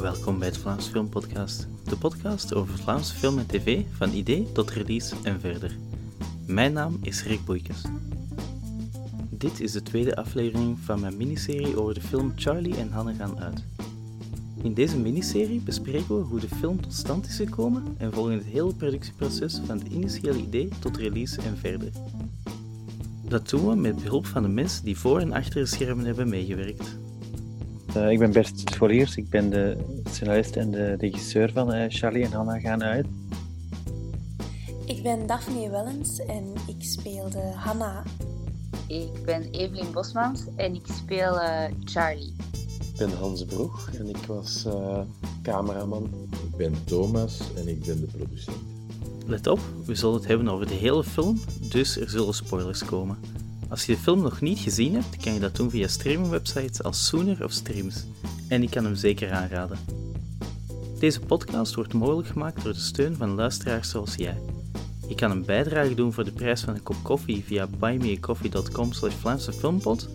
Welkom bij het Vlaams Film Podcast, de podcast over Vlaamse film en tv van idee tot release en verder. Mijn naam is Rick Boeikes. Dit is de tweede aflevering van mijn miniserie over de film Charlie en Hanne gaan uit. In deze miniserie bespreken we hoe de film tot stand is gekomen en volgen het hele productieproces van het initiële idee tot release en verder. Dat doen we met behulp van de mensen die voor en achter de schermen hebben meegewerkt. Uh, ik ben Bert Scholiers, ik ben de scenarist en de regisseur van uh, Charlie en Hanna gaan uit. Ik ben Daphne Wellens en ik speelde Hanna. Ik ben Evelien Bosmans en ik speel uh, Charlie. Ik ben Hans Broeg en ik was cameraman. Ik ben Thomas en ik ben de producent. Let op, we zullen het hebben over de hele film, dus er zullen spoilers komen. Als je de film nog niet gezien hebt, kan je dat doen via streamingwebsites als Sooner of Streams. En ik kan hem zeker aanraden. Deze podcast wordt mogelijk gemaakt door de steun van luisteraars zoals jij. Je kan een bijdrage doen voor de prijs van een kop koffie via buymeacoffee.com slash Vlaamse Filmpot,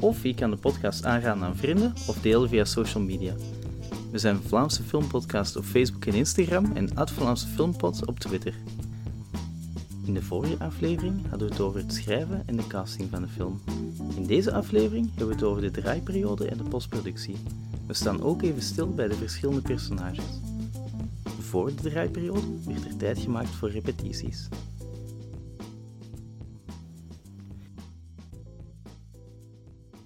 of je kan de podcast aanraden aan vrienden of delen via social media. We zijn Vlaamse Filmpodcast op Facebook en Instagram en Vlaamse Filmpot op Twitter. In de vorige aflevering hadden we het over het schrijven en de casting van de film. In deze aflevering hebben we het over de draaiperiode en de postproductie. We staan ook even stil bij de verschillende personages. Voor de draaiperiode werd er tijd gemaakt voor repetities.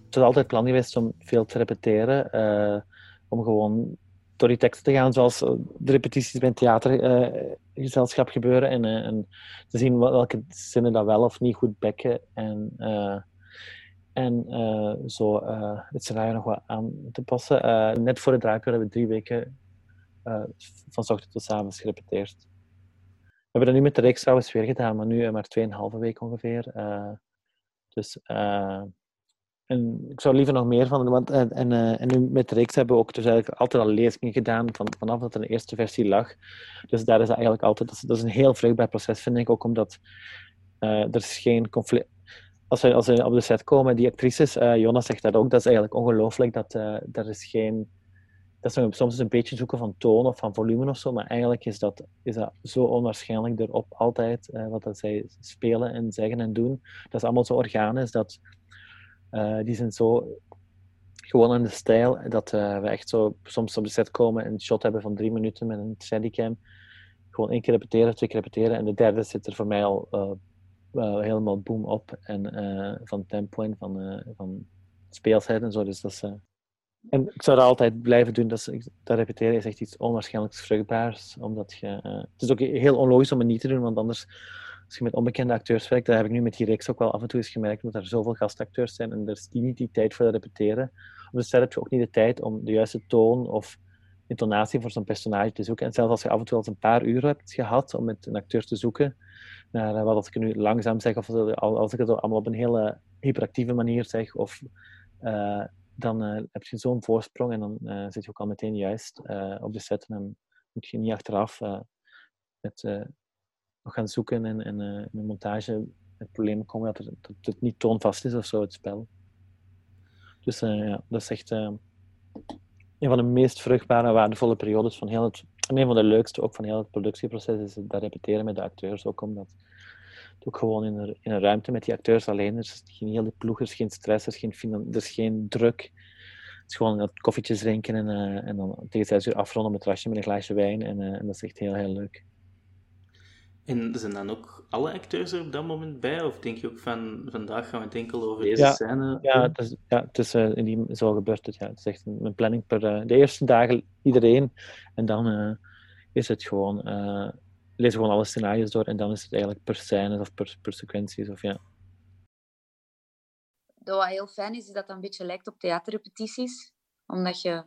Het is altijd plan geweest om veel te repeteren, uh, om gewoon teksten te gaan, zoals de repetities bij een theatergezelschap gebeuren. En, uh, en, te zien welke zinnen dat wel of niet goed bekken. En, uh, en zo het scenario nog wat aan te passen. net voor de draaiperiode hebben we drie weken van ochtend tot avond gerepeteerd. We hebben dat nu met de reeks trouwens weer gedaan, maar nu maar 2,5 weken ongeveer. dus en ik zou liever nog meer van want en, en, uh, en nu met reeks hebben we ook dus eigenlijk altijd al lezingen gedaan van, vanaf dat de eerste versie lag. Dus daar is dat eigenlijk altijd, dat is, een heel vruchtbaar proces vind ik, ook omdat uh, er is geen conflict. Als we, als we op de set komen, die actrices, uh, Jonas zegt dat ook, dat is eigenlijk ongelooflijk, dat er is geen... Dat is soms een beetje zoeken van toon of van volume of zo, maar eigenlijk is dat, is dat zo onwaarschijnlijk erop altijd, wat dat zij spelen en zeggen en doen. Dat is allemaal zo organisch, dat uh, die zijn zo gewoon in de stijl dat uh, we echt zo soms op de set komen en een shot hebben van drie minuten met een steadicam. Gewoon één keer repeteren, twee keer repeteren en de derde zit er voor mij al uh, helemaal boom op en van tempo en van, van speelsheid en zo. Dus dat is, en ik zou dat altijd blijven doen. Dat, dat repeteren is echt iets onwaarschijnlijk vruchtbaars. Omdat je, het is ook heel onlogisch om het niet te doen, want anders als je met onbekende acteurs werkt, dat heb ik nu met die reeks ook wel af en toe eens gemerkt, omdat er zoveel gastacteurs zijn en er is niet die tijd voor het repeteren. Op de set heb je ook niet de tijd om de juiste toon of intonatie voor zo'n personage te zoeken. En zelfs als je af en toe al een paar uur hebt gehad om met een acteur te zoeken, naar eh, wat ik nu langzaam zeg, of als ik het allemaal op een hele hyperactieve manier zeg, of uh, dan uh, heb je zo'n voorsprong en dan zit je ook al meteen juist op de set en dan moet je niet achteraf met nog gaan zoeken en, en uh, in de montage het probleem komen dat, dat, het niet toonvast is of zo, het spel. Dus uh, ja, dat is echt uh, een van de meest vruchtbare en waardevolle periodes van heel het, en een van de leukste ook van heel het productieproces is dat repeteren met de acteurs, ook omdat het ook gewoon in een, in een ruimte met die acteurs alleen, er is geen hele ploeg, er is geen stress, er is geen, geen druk. Het is gewoon koffietjes drinken en, uh, en dan tegen zes uur afronden met rasje met een glaasje wijn en, en dat is echt heel, heel leuk. En zijn dan ook alle acteurs er op dat moment bij? Of denk je ook van vandaag gaan we het enkel over deze ja, scène? Ja, het is, ja, het is, uh, in die, zo gebeurt het. Ja. Het is echt een, een planning per uh, de eerste dagen iedereen. En dan uh, is het gewoon, lezen gewoon alle scenario's door. En dan is het eigenlijk per scène of per, per sequenties. Of, ja. Wat heel fijn is, is dat het een beetje lijkt op theaterrepetities. Omdat je,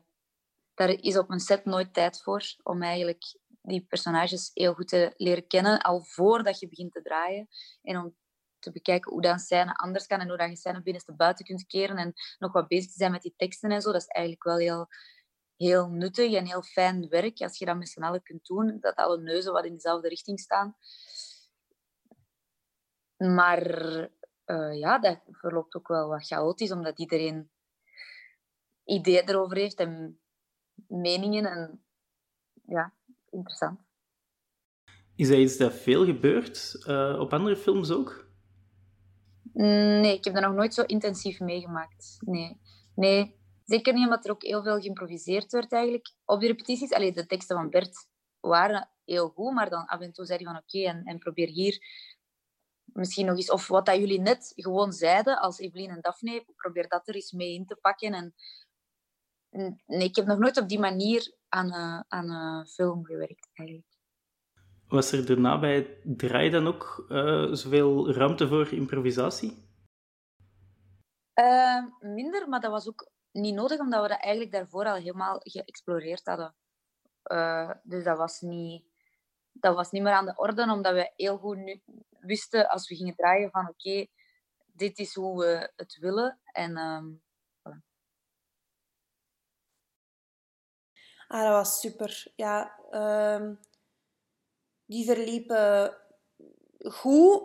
daar is op een set nooit tijd voor om eigenlijk die personages heel goed te leren kennen, al voordat je begint te draaien. En om te bekijken hoe dan scène anders kan en hoe dat je scène binnenste buiten kunt keren en nog wat bezig te zijn met die teksten en zo. Dat is eigenlijk wel heel, heel nuttig en heel fijn werk als je dat met z'n allen kunt doen, dat alle neuzen wat in dezelfde richting staan. Maar uh, ja, dat verloopt ook wel wat chaotisch, omdat iedereen ideeën erover heeft en meningen. En ja, interessant. Is dat iets dat veel gebeurt uh, op andere films ook? Nee, ik heb dat nog nooit zo intensief meegemaakt. Nee. nee, zeker niet omdat er ook heel veel geïmproviseerd werd eigenlijk. Op de repetities, allee, de teksten van Bert waren heel goed, maar dan af en toe zei hij van oké, en, en probeer hier misschien nog eens, of wat dat jullie net gewoon zeiden als Evelien en Daphne, probeer dat er eens mee in te pakken. En, nee, ik heb nog nooit op die manier aan, uh, aan een film gewerkt eigenlijk. Was er daarna bij het draai dan ook uh, zoveel ruimte voor improvisatie? Minder, maar dat was ook niet nodig, omdat we dat eigenlijk daarvoor al helemaal geëxploreerd hadden. Uh, dus dat was, niet, dat was niet meer aan de orde, omdat we heel goed nu wisten als we gingen draaien van oké, okay, dit is hoe we het willen. En, um, Ah, dat was super. Ja, um, die verliepen goed,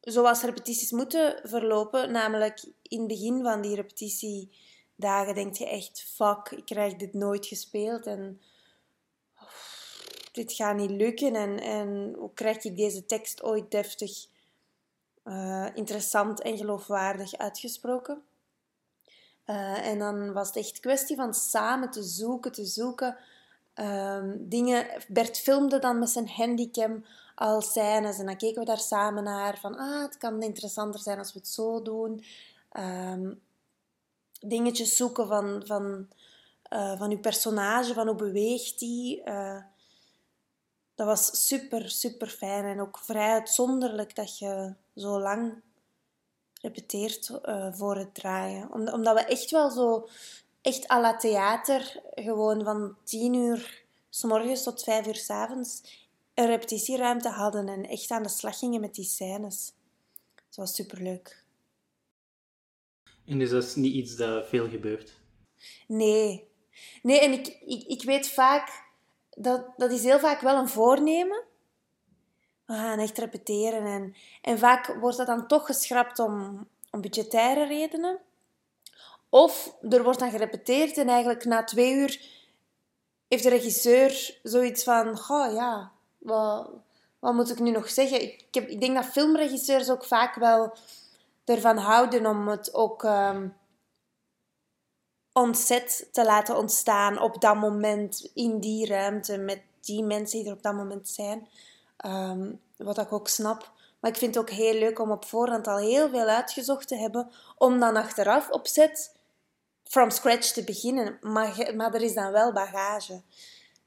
zoals repetities moeten verlopen. Namelijk in het begin van die repetitiedagen denk je echt, fuck, ik krijg dit nooit gespeeld en dit gaat niet lukken. En, en hoe krijg ik deze tekst ooit deftig, uh, interessant en geloofwaardig uitgesproken? Uh, en dan was het echt kwestie van samen te zoeken, te zoeken um, dingen. Bert filmde dan met zijn handicam al scènes en dan keken we daar samen naar van ah, het kan interessanter zijn als we het zo doen. Um, dingetjes zoeken van, van, uh, van uw personage, van hoe beweegt die. Uh, dat was super, super fijn en ook vrij uitzonderlijk dat je zo lang repeteert uh, voor het draaien. Om, omdat we echt wel zo echt à la theater, gewoon van tien uur s morgens tot vijf uur s avonds, een repetitieruimte hadden en echt aan de slag gingen met die scènes. Dat was superleuk. En dus dat is niet iets dat veel gebeurt? Nee. Nee, en ik, ik, ik weet vaak... Dat, dat is heel vaak wel een voornemen. We gaan echt repeteren. En, en vaak wordt dat dan toch geschrapt om, om budgettaire redenen. Of er wordt dan gerepeteerd en eigenlijk na twee uur heeft de regisseur zoiets van: Goh ja, wat, wat moet ik nu nog zeggen? Ik, heb, ik denk dat filmregisseurs ook vaak wel ervan houden om het ook um, ontzet te laten ontstaan op dat moment, in die ruimte, met die mensen die er op dat moment zijn. Um, wat ik ook snap. Maar ik vind het ook heel leuk om op voorhand al heel veel uitgezocht te hebben, om dan achteraf op set from scratch te beginnen. Maar, maar er is dan wel bagage.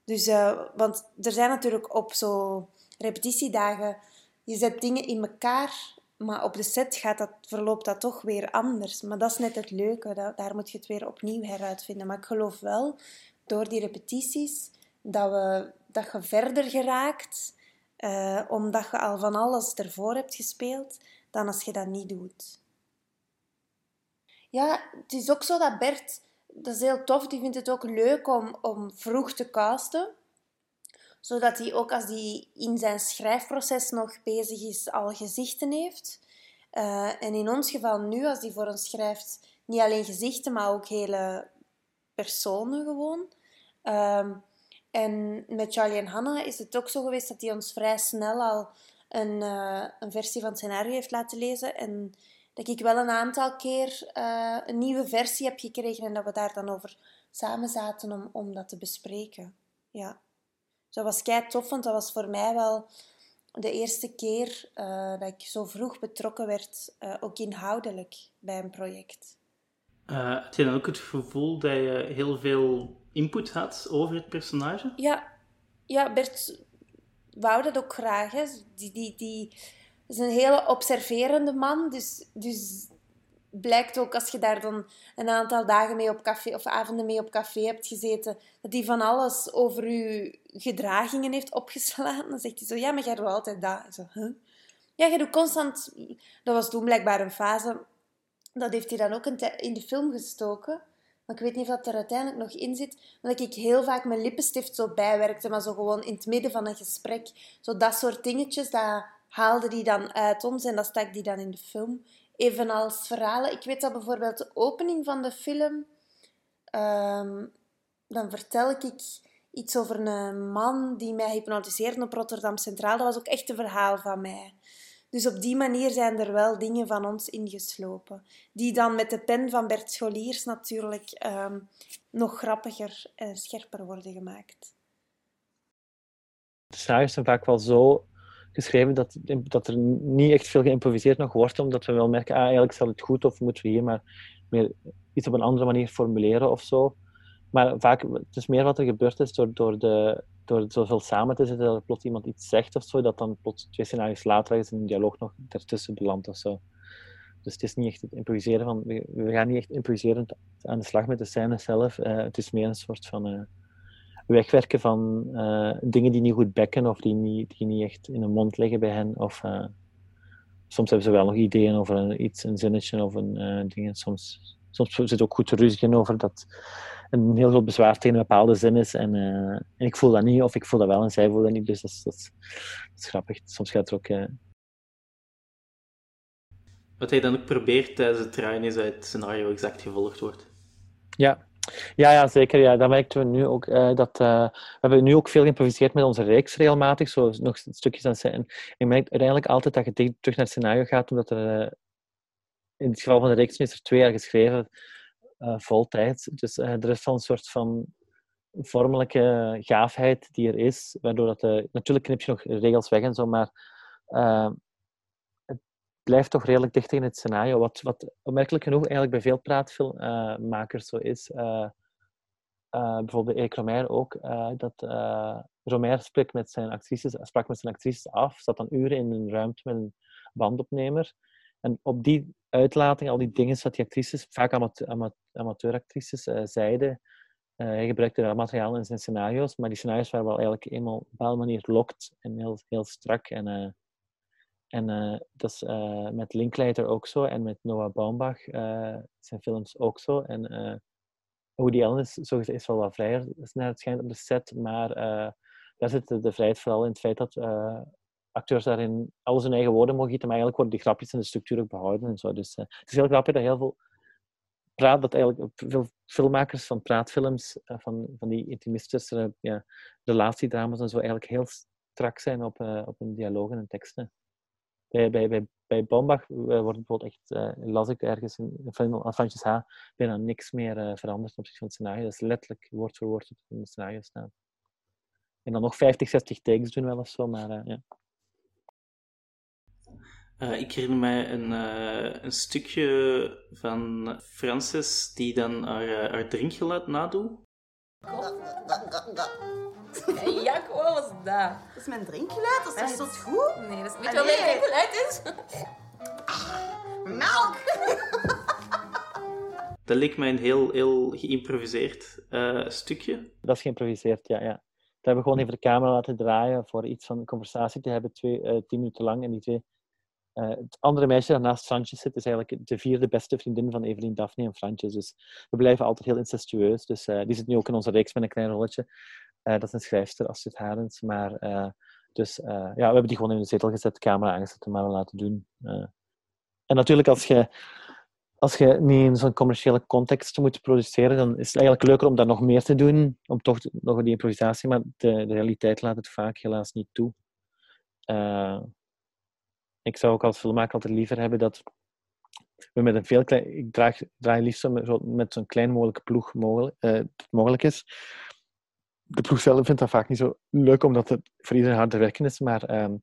Dus, uh, want er zijn natuurlijk op zo repetitiedagen, je zet dingen in elkaar, maar op de set gaat dat, verloopt dat toch weer anders. Maar dat is net het leuke, daar moet je het weer opnieuw heruitvinden. Maar ik geloof wel, door die repetities, dat, we, dat je verder geraakt, uh, omdat je al van alles ervoor hebt gespeeld, dan als je dat niet doet. Ja, het is ook zo dat Bert, dat is heel tof, die vindt het ook leuk om, om vroeg te casten. Zodat hij ook als hij in zijn schrijfproces nog bezig is, al gezichten heeft. Uh, en in ons geval nu, als hij voor ons schrijft, niet alleen gezichten, maar ook hele personen gewoon. Um, en met Charlie en Hannah is het ook zo geweest dat hij ons vrij snel al een, uh, een versie van het scenario heeft laten lezen. En dat ik wel een aantal keer uh, een nieuwe versie heb gekregen en dat we daar dan over samen zaten om, om dat te bespreken. Ja. Dus dat was kei tof, want dat was voor mij wel de eerste keer uh, dat ik zo vroeg betrokken werd, uh, ook inhoudelijk, bij een project. had je dan ook het gevoel dat je heel veel input had over het personage? Ja, ja Bert wou dat ook graag. Hè. Die, die, die, is een hele observerende man. Dus, dus blijkt ook als je daar dan een aantal dagen mee op café of avonden mee op café hebt gezeten, dat hij van alles over je gedragingen heeft opgeslagen. Dan zegt hij zo: Ja, maar jij doet altijd dat. Zo, huh? Ja, jij doet constant. Dat was toen blijkbaar een fase. Dat heeft hij dan ook in de film gestoken. Maar ik weet niet of dat er uiteindelijk nog in zit. Omdat ik heel vaak mijn lippenstift zo bijwerkte, maar zo gewoon in het midden van een gesprek. Zo dat soort dingetjes, dat haalde die dan uit ons en dat stak die dan in de film. Evenals verhalen. Ik weet dat bijvoorbeeld de opening van de film... Um, dan vertel ik iets over een man die mij hypnotiseerde op Rotterdam Centraal. Dat was ook echt een verhaal van mij. Dus op die manier zijn er wel dingen van ons ingeslopen. Die dan met de pen van Bert Scholiers natuurlijk ehm, nog grappiger en scherper worden gemaakt. De scenario's zijn vaak wel zo geschreven dat, dat er niet echt veel geïmproviseerd nog wordt, omdat we wel merken, ah, eigenlijk staat het goed of moeten we hier maar meer iets op een andere manier formuleren of zo. Maar vaak, het is meer wat er gebeurd is door, door, de, door zoveel samen te zitten, dat er plots iemand iets zegt of zo, dat dan plots twee scenario's later is een dialoog nog ertussen belandt of zo. Dus het is niet echt het improviseren van, we, gaan niet echt improviserend aan de slag met de scène zelf. Uh, het is meer een soort van uh, wegwerken van uh, dingen die niet goed bekken of die niet, die niet echt in de mond liggen bij hen. Of, soms hebben ze wel nog ideeën over een, iets, een zinnetje of een ding. Soms, soms zit ook goed te ruziën over dat een heel groot bezwaar tegen een bepaalde zin is. En, uh, en, ik voel dat niet, of ik voel dat wel en zij voelen dat niet. Dus dat is, dat is, dat is grappig. Soms gaat er ook. Uh... Wat hij dan ook probeert tijdens het draaien is dat het scenario exact gevolgd wordt. Ja, ja, ja, zeker. Ja. Dat merken we nu ook. Uh, dat, uh, we hebben nu ook veel geïmproviseerd met onze reeks regelmatig, zo nog stukjes aan zijn. Ik merk uiteindelijk altijd dat je terug naar het scenario gaat, omdat er uh, in het geval van de reeks is twee jaar geschreven uh, voltijd. Dus er is een soort van vormelijke gaafheid die er is, waardoor dat natuurlijk knip je nog regels weg en zo, maar blijft toch redelijk dicht in het scenario. Wat, wat opmerkelijk genoeg eigenlijk bij veel praatfilmmakers zo is. bijvoorbeeld Erik Romer ook, dat Romer sprak met zijn actrices, sprak met zijn actrices af, zat dan uren in een ruimte met een bandopnemer. En op die uitlating, al die dingen wat die actrices, vaak amateuractrices, uh, zeiden. Uh, hij gebruikte dat materiaal in zijn scenario's, maar die scenario's waren wel eigenlijk eenmaal op een bepaalde manier locked en heel, heel strak. En, en dat is met Linklater ook zo en met Noah Baumbach zijn films ook zo. En Woody Allen is, zo is wel wat vrijer, naar het schijnt, op de set, maar daar zit de, vrijheid vooral in het feit dat acteurs daarin alles hun eigen woorden mogen gieten, maar eigenlijk worden die grapjes en de structuur ook behouden en zo. Dus het is heel grappig dat heel veel praat, dat eigenlijk veel filmmakers van praatfilms, van, van die intimistische ja, relatiedramas en zo, eigenlijk heel strak zijn op, op hun dialogen en teksten. Bij, bij, bij, bij Bombach wordt bijvoorbeeld echt, las ik ergens in, Fransjes H, bijna niks meer veranderd op zich van het scenario. Dat is letterlijk woord voor woord in het scenario staan. En dan nog 50, 60 takes doen wel of zo, maar ja. Uh, ik herinner mij een, uh, een stukje van Frances die dan haar, uh, haar drinkgeluid nadoet. Ja, wat was dat? Dat is mijn drinkgeluid, dat is toch goed? Nee, dat is niet wat mijn drinkgeluid is. Melk! Dat leek mij een heel, heel geïmproviseerd stukje. Dat is geïmproviseerd, ja. ja. Dat hebben we gewoon even de camera laten draaien voor iets van een conversatie te hebben, twee, tien minuten lang. En die twee uh, het andere meisje dat naast zit, is eigenlijk de vierde beste vriendin van Evelien, Daphne en Fransjes. Dus we blijven altijd heel incestueus. Dus uh, die zit nu ook in onze reeks met een klein rolletje. Uh, dat is een schrijfster, Astrid Harens. Maar, dus ja, we hebben die gewoon in de zetel gezet, camera aangezet en maar we laten doen. en natuurlijk, als je, als je niet in zo'n commerciële context moet produceren, dan is het eigenlijk leuker om daar nog meer te doen, om toch nog die improvisatie, maar de, de realiteit laat het vaak helaas niet toe ik zou ook als filmmaker altijd liever hebben dat we met een veel klein... Ik draag, draai liefst met, zo'n klein mogelijke ploeg mogelijk, uh, mogelijk is. De ploeg zelf vindt dat vaak niet zo leuk, omdat het voor iedereen hard te werken is. Maar uh,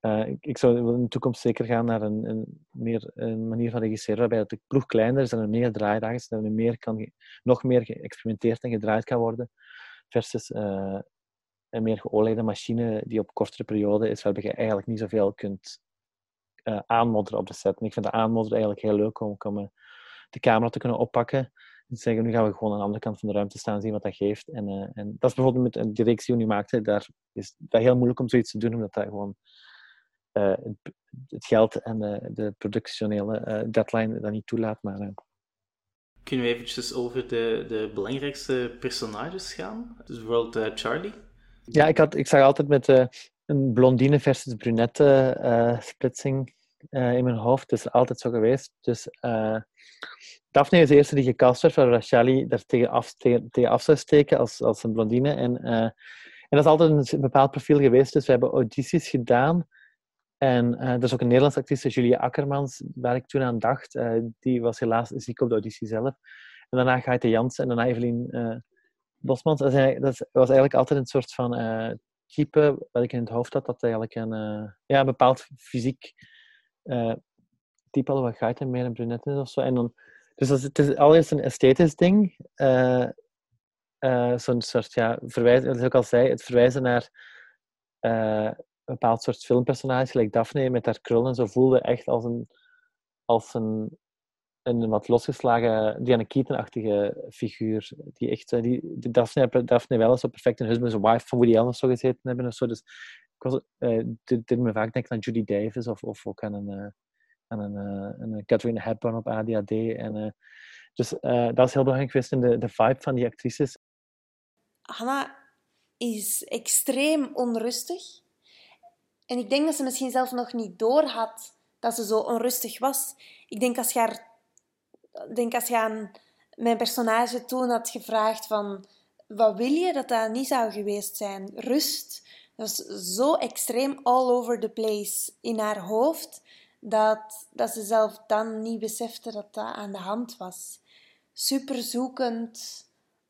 uh, ik, zou in de toekomst zeker gaan naar een, een, meer, een manier van regisseren waarbij de ploeg kleiner is en er meer draaidagen is, dat er meer kan, nog meer geëxperimenteerd en gedraaid kan worden, versus uh, een meer geoliede machine die op kortere periode is, waarbij je eigenlijk niet zoveel kunt uh, aanmodderen op de set. En ik vind de aanmodderen eigenlijk heel leuk om, om uh, de camera te kunnen oppakken. En zeggen, nu gaan we gewoon aan de andere kant van de ruimte staan, zien wat dat geeft. En, uh, en dat is bijvoorbeeld met een directie die we nu maakte, daar is dat heel moeilijk om zoiets te doen, omdat dat gewoon het, het, geld en de, de productionele deadline dat niet toelaat. Maar, Kunnen we eventjes over de, de belangrijkste personages gaan? Dus bijvoorbeeld Charlie? Ja, ik, had, ik zag altijd met een blondine versus brunette uh, splitsing eh, in mijn hoofd. Het is altijd zo geweest. Dus uh, Daphne is de eerste die gecast werd, waar Rachali daar tegen af, zou steken als, als een blondine. En, en dat is altijd een bepaald profiel geweest. Dus we hebben audities gedaan. En er is ook een Nederlandse actrice, Julia Akkermans, waar ik toen aan dacht. die was helaas ziek op de auditie zelf. En daarna Gaite Jansen en daarna Evelien Bosmans. Dat, was eigenlijk altijd een soort van type wat ik in het hoofd had, dat eigenlijk een, uh, ja, bepaald fysiek uh, type al wat gaat en meer een brunette is of zo. En dan, dus dat het is allereerst een esthetisch ding. Uh, Zo'n soort, ja, verwijzen, zoals ik al zei, het verwijzen naar een bepaald soort filmpersonage, gelijk Daphne met haar krullen en zo, voelde echt als een, als een een wat losgeslagen Diana Keaton-achtige figuur. Die echt, eh, die, die Daphne, Daphne wel zo perfect een husband's wife van Woody Allen zo gezeten hebben of zo. Dus ik was, uh, dit, me vaak denken aan Judy Davis of, of ook aan een, uh, aan een, een Catherine Hepburn op ADHD. En, dus dat is heel belangrijk geweest in de, de vibe van die actrices. Hanna is extreem onrustig. En ik denk dat ze misschien zelf nog niet door had dat ze zo onrustig was. Ik denk als je haar denk als je aan mijn personage toen had gevraagd van wat wil je dat dat niet zou geweest zijn? Rust. Dat was zo extreem all over the place in haar hoofd dat, dat ze zelf dan niet besefte dat dat aan de hand was. Super zoekend.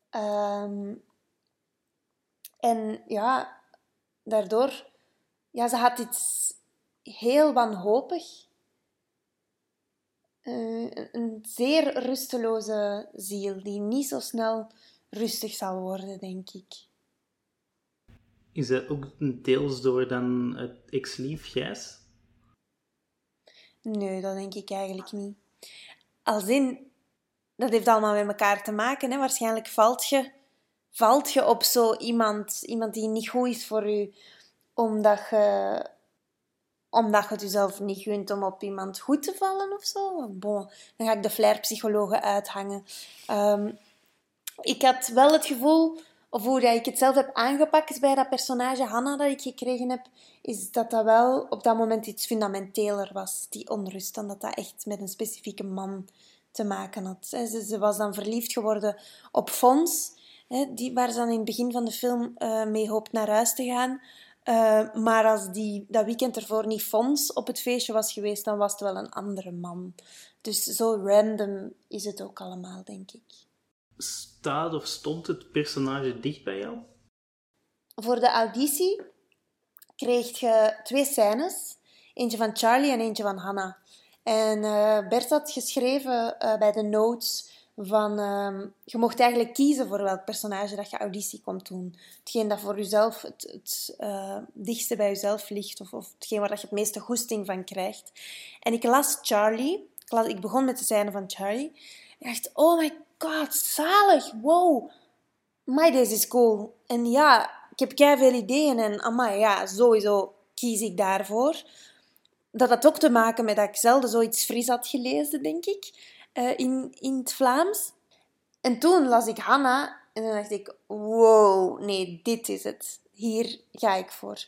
Ehm, en ja, daardoor, ja, ze had iets heel wanhopig uh, een zeer rusteloze ziel die niet zo snel rustig zal worden, denk ik. Is dat ook deels door dan het ex-lief Gijs? Nee, dat denk ik eigenlijk niet. Als in, dat heeft allemaal met elkaar te maken. Hè? Waarschijnlijk valt je, valt je op zo iemand, iemand die niet goed is voor u, omdat je omdat je het jezelf niet gunt om op iemand goed te vallen of zo. Bon, dan ga ik de flair-psychologen uithangen. Um, ik had wel het gevoel, of hoe ik het zelf heb aangepakt bij dat personage Hanna dat ik gekregen heb, is dat dat wel op dat moment iets fundamenteler was, die onrust, dan dat dat echt met een specifieke man te maken had. Ze, was dan verliefd geworden op Fons, die, waar ze dan in het begin van de film uh, mee hoopt naar huis te gaan. Uh, maar als die dat weekend ervoor niet Fons op het feestje was geweest, dan was het wel een andere man. Dus zo random is het ook allemaal, denk ik. Staat of stond het personage dicht bij jou? Voor de auditie kreeg je twee scènes. Eentje van Charlie en eentje van Hannah. En uh, Bert had geschreven uh, bij de notes van um, je mocht eigenlijk kiezen voor welk personage dat je auditie komt doen. Hetgeen dat voor jezelf het, het uh, dichtste bij jezelf ligt, of, of hetgeen waar dat je het meeste goesting van krijgt. En ik las Charlie, ik, las, ik begon met de scène van Charlie. Ik dacht, oh my god, zalig, wow, my deze is cool. En ja, ik heb kei veel ideeën en amai, ja, sowieso kies ik daarvoor. Dat had ook te maken met dat ik zelden zoiets fris had gelezen, denk ik. Eh, in, in het Vlaams. En toen las ik Hanna en dan dacht ik, wow, nee, dit is het. Hier ga ik voor.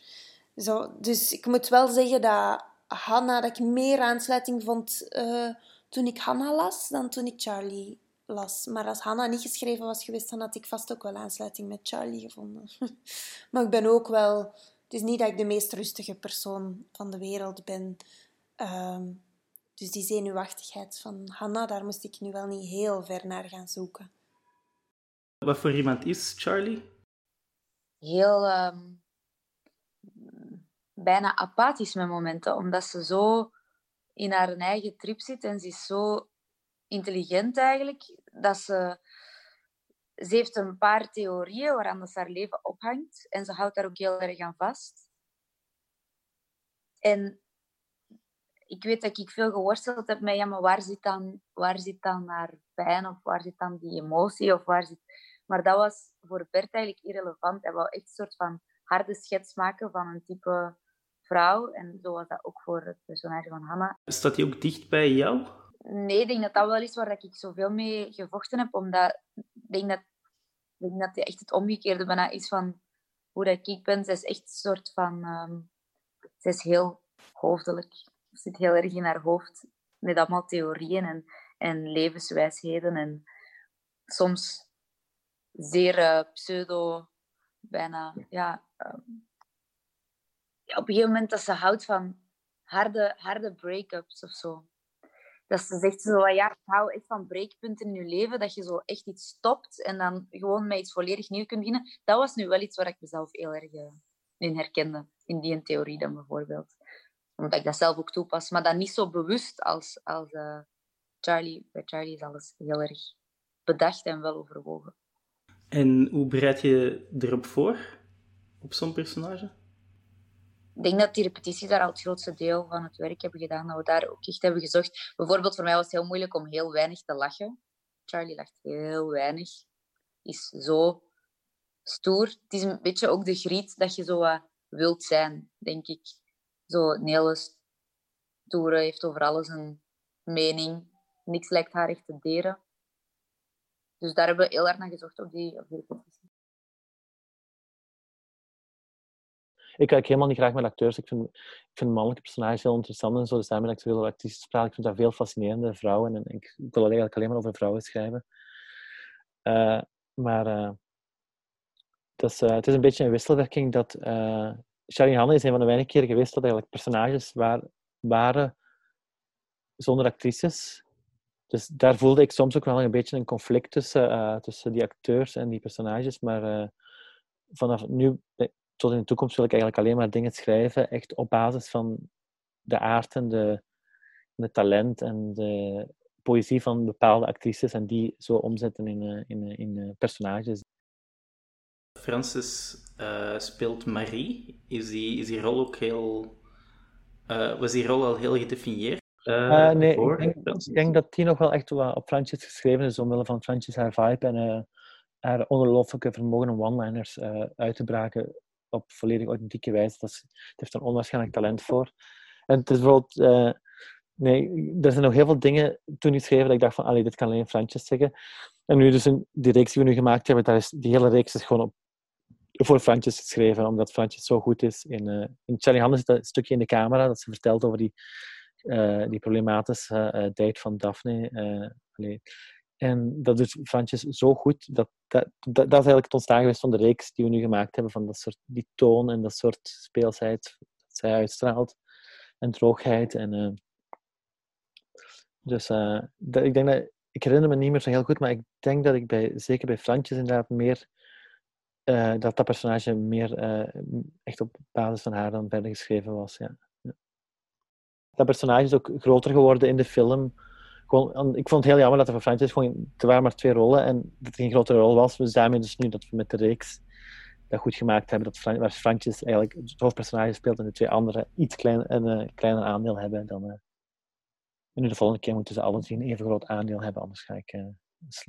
Zo, dus ik moet wel zeggen dat Hanna, dat ik meer aansluiting vond uh, toen ik Hanna las dan toen ik Charlie las. Maar als Hanna niet geschreven was geweest, dan had ik vast ook wel aansluiting met Charlie gevonden. maar ik ben ook wel... Het is niet dat ik de meest rustige persoon van de wereld ben. Um, dus die zenuwachtigheid van Hanna, daar moest ik nu wel niet heel ver naar gaan zoeken. Wat voor iemand is Charlie? Heel um, bijna apathisch met momenten, omdat ze zo in haar eigen trip zit en ze is zo intelligent eigenlijk, dat ze... Ze heeft een paar theorieën waaraan ze haar leven ophangt en ze houdt daar ook heel erg aan vast. En ik weet dat ik veel geworsteld heb met, ja, maar waar zit dan, waar zit dan haar pijn of waar zit dan die emotie of waar zit... Maar dat was voor Bert eigenlijk irrelevant. Hij wou echt een soort van harde schets maken van een type vrouw. En zo was dat ook voor het personage van Hanna. Staat hij ook dicht bij jou? Nee, ik denk dat dat wel is waar ik zoveel mee gevochten heb. Omdat ik denk dat, ik denk dat hij echt het omgekeerde bijna is van hoe dat ik ben. Zij is echt een soort van... Um, zij is heel hoofdelijk zit heel erg in haar hoofd met allemaal theorieën en, en levenswijsheden. En soms zeer uh, pseudo, bijna, ja, um, ja, Op een gegeven moment dat ze houdt van harde, harde break-ups of zo. Dat ze zegt zo, ja, ik hou echt van breekpunten in je leven, dat je zo echt iets stopt en dan gewoon met iets volledig nieuw kunt beginnen. Dat was nu wel iets waar ik mezelf heel erg uh, in herkende, in die theorie dan bijvoorbeeld omdat ik dat zelf ook toepas. Maar dan niet zo bewust als, als uh, Charlie. Bij Charlie is alles heel erg bedacht en wel overwogen. En hoe bereid je erop voor, op zo'n personage? Ik denk dat die repetities daar al het grootste deel van het werk hebben gedaan. Dat we daar ook echt hebben gezocht. Bijvoorbeeld voor mij was het heel moeilijk om heel weinig te lachen. Charlie lacht heel weinig. Is zo stoer. Het is een beetje ook de griet dat je zo uh, wilt zijn, denk ik zo een hele heeft over alles een mening. Niks lijkt haar echt te deren. Dus daar hebben we heel hard naar gezocht op die, op die. Ik kijk helemaal niet graag met acteurs. Ik vind, ik vind mannelijke personages heel interessant en zo. Dus daarmee dat ik praat. Ik vind dat veel fascinerende vrouwen. En ik, wil eigenlijk alleen maar over vrouwen schrijven. Uh, maar uh, het, is, uh, het is een beetje een wisselwerking dat Charlie Hanne is een van de weinige keren geweest dat eigenlijk personages waren zonder actrices. Dus daar voelde ik soms ook wel een beetje een conflict tussen, uh, tussen die acteurs en die personages. Maar uh, vanaf nu tot in de toekomst wil ik eigenlijk alleen maar dingen schrijven, echt op basis van de aard en de, talent en de poëzie van bepaalde actrices en die zo omzetten in, in, in personages. Francis uh, speelt Marie. Is die, is die rol ook heel... Uh, was die rol al heel gedefinieerd? Uh, nee, ik denk, ik denk, dat die nog wel echt op Francis geschreven is, omwille van Francis haar vibe en haar ongelooflijke vermogen om one-liners uit te braken op volledig authentieke wijze. Dat is, het heeft er onwaarschijnlijk talent voor. En het is bijvoorbeeld... nee, er zijn nog heel veel dingen toen geschreven dat ik dacht van, allee, dit kan alleen Francis zeggen. En nu dus in die reeks die we nu gemaakt hebben, daar is, die hele reeks is gewoon op voor Francis geschreven, omdat Francis zo goed is. In, uh, in Charlie Hannes zit een stukje in de camera dat ze vertelt over die, uh, die problematische uh, date van Daphne. En dat doet Francis zo goed. Dat, dat, dat, dat, is eigenlijk het ontstaan geweest van de reeks die we nu gemaakt hebben. Van dat soort, die toon en dat soort speelsheid dat zij uitstraalt. En droogheid. En, dus dat, ik denk dat... Ik herinner me niet meer zo heel goed, maar ik denk dat ik bij, zeker bij Francis inderdaad meer uh, dat dat personage meer uh, echt op basis van haar dan verder geschreven was. Ja. Dat personage is ook groter geworden in de film. Ik vond het heel jammer dat er voor Francis gewoon, er waren maar twee rollen en dat er geen grotere rol was. Dus daarmee dus nu dat we met de reeks dat goed gemaakt hebben, dat waar eigenlijk het hoofdpersonage speelt en de twee anderen iets klein, een uh, kleiner aandeel hebben dan... nu de volgende keer moeten ze alle drie een even groot aandeel hebben, anders ga ik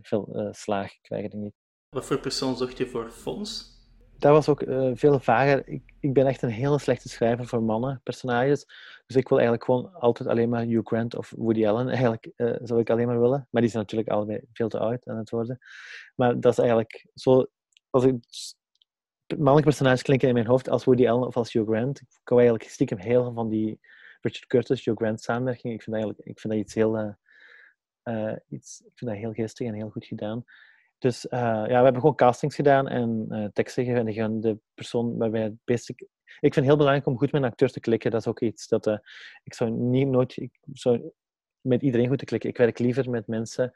veel slaag krijgen, denk ik. Wat voor persoon zocht je voor Fons? Dat was ook uh, veel vager. Ik, ik ben echt een hele slechte schrijver voor mannen, personages. Dus ik wil eigenlijk gewoon altijd alleen maar Hugh Grant of Woody Allen. Eigenlijk uh, zou ik alleen maar willen. Maar die zijn natuurlijk allebei veel te oud aan het worden. Maar dat is eigenlijk zo... Als ik mannelijke personages klinken in mijn hoofd als Woody Allen of als Hugh Grant. Ik hou eigenlijk stiekem heel veel van die Richard Curtis, Hugh Grant samenwerking. Ik vind, eigenlijk, ik vind dat iets heel... Uh, iets, ik vind dat heel geestig en heel goed gedaan. Dus uh, ja, we hebben gewoon castings gedaan en uh, teksten gegeven. De persoon waarbij het basic... Ik vind het heel belangrijk om goed met een acteur te klikken. Dat is ook iets dat... Uh, ik zou niet nooit... Ik zou met iedereen goed te klikken. Ik werk liever met mensen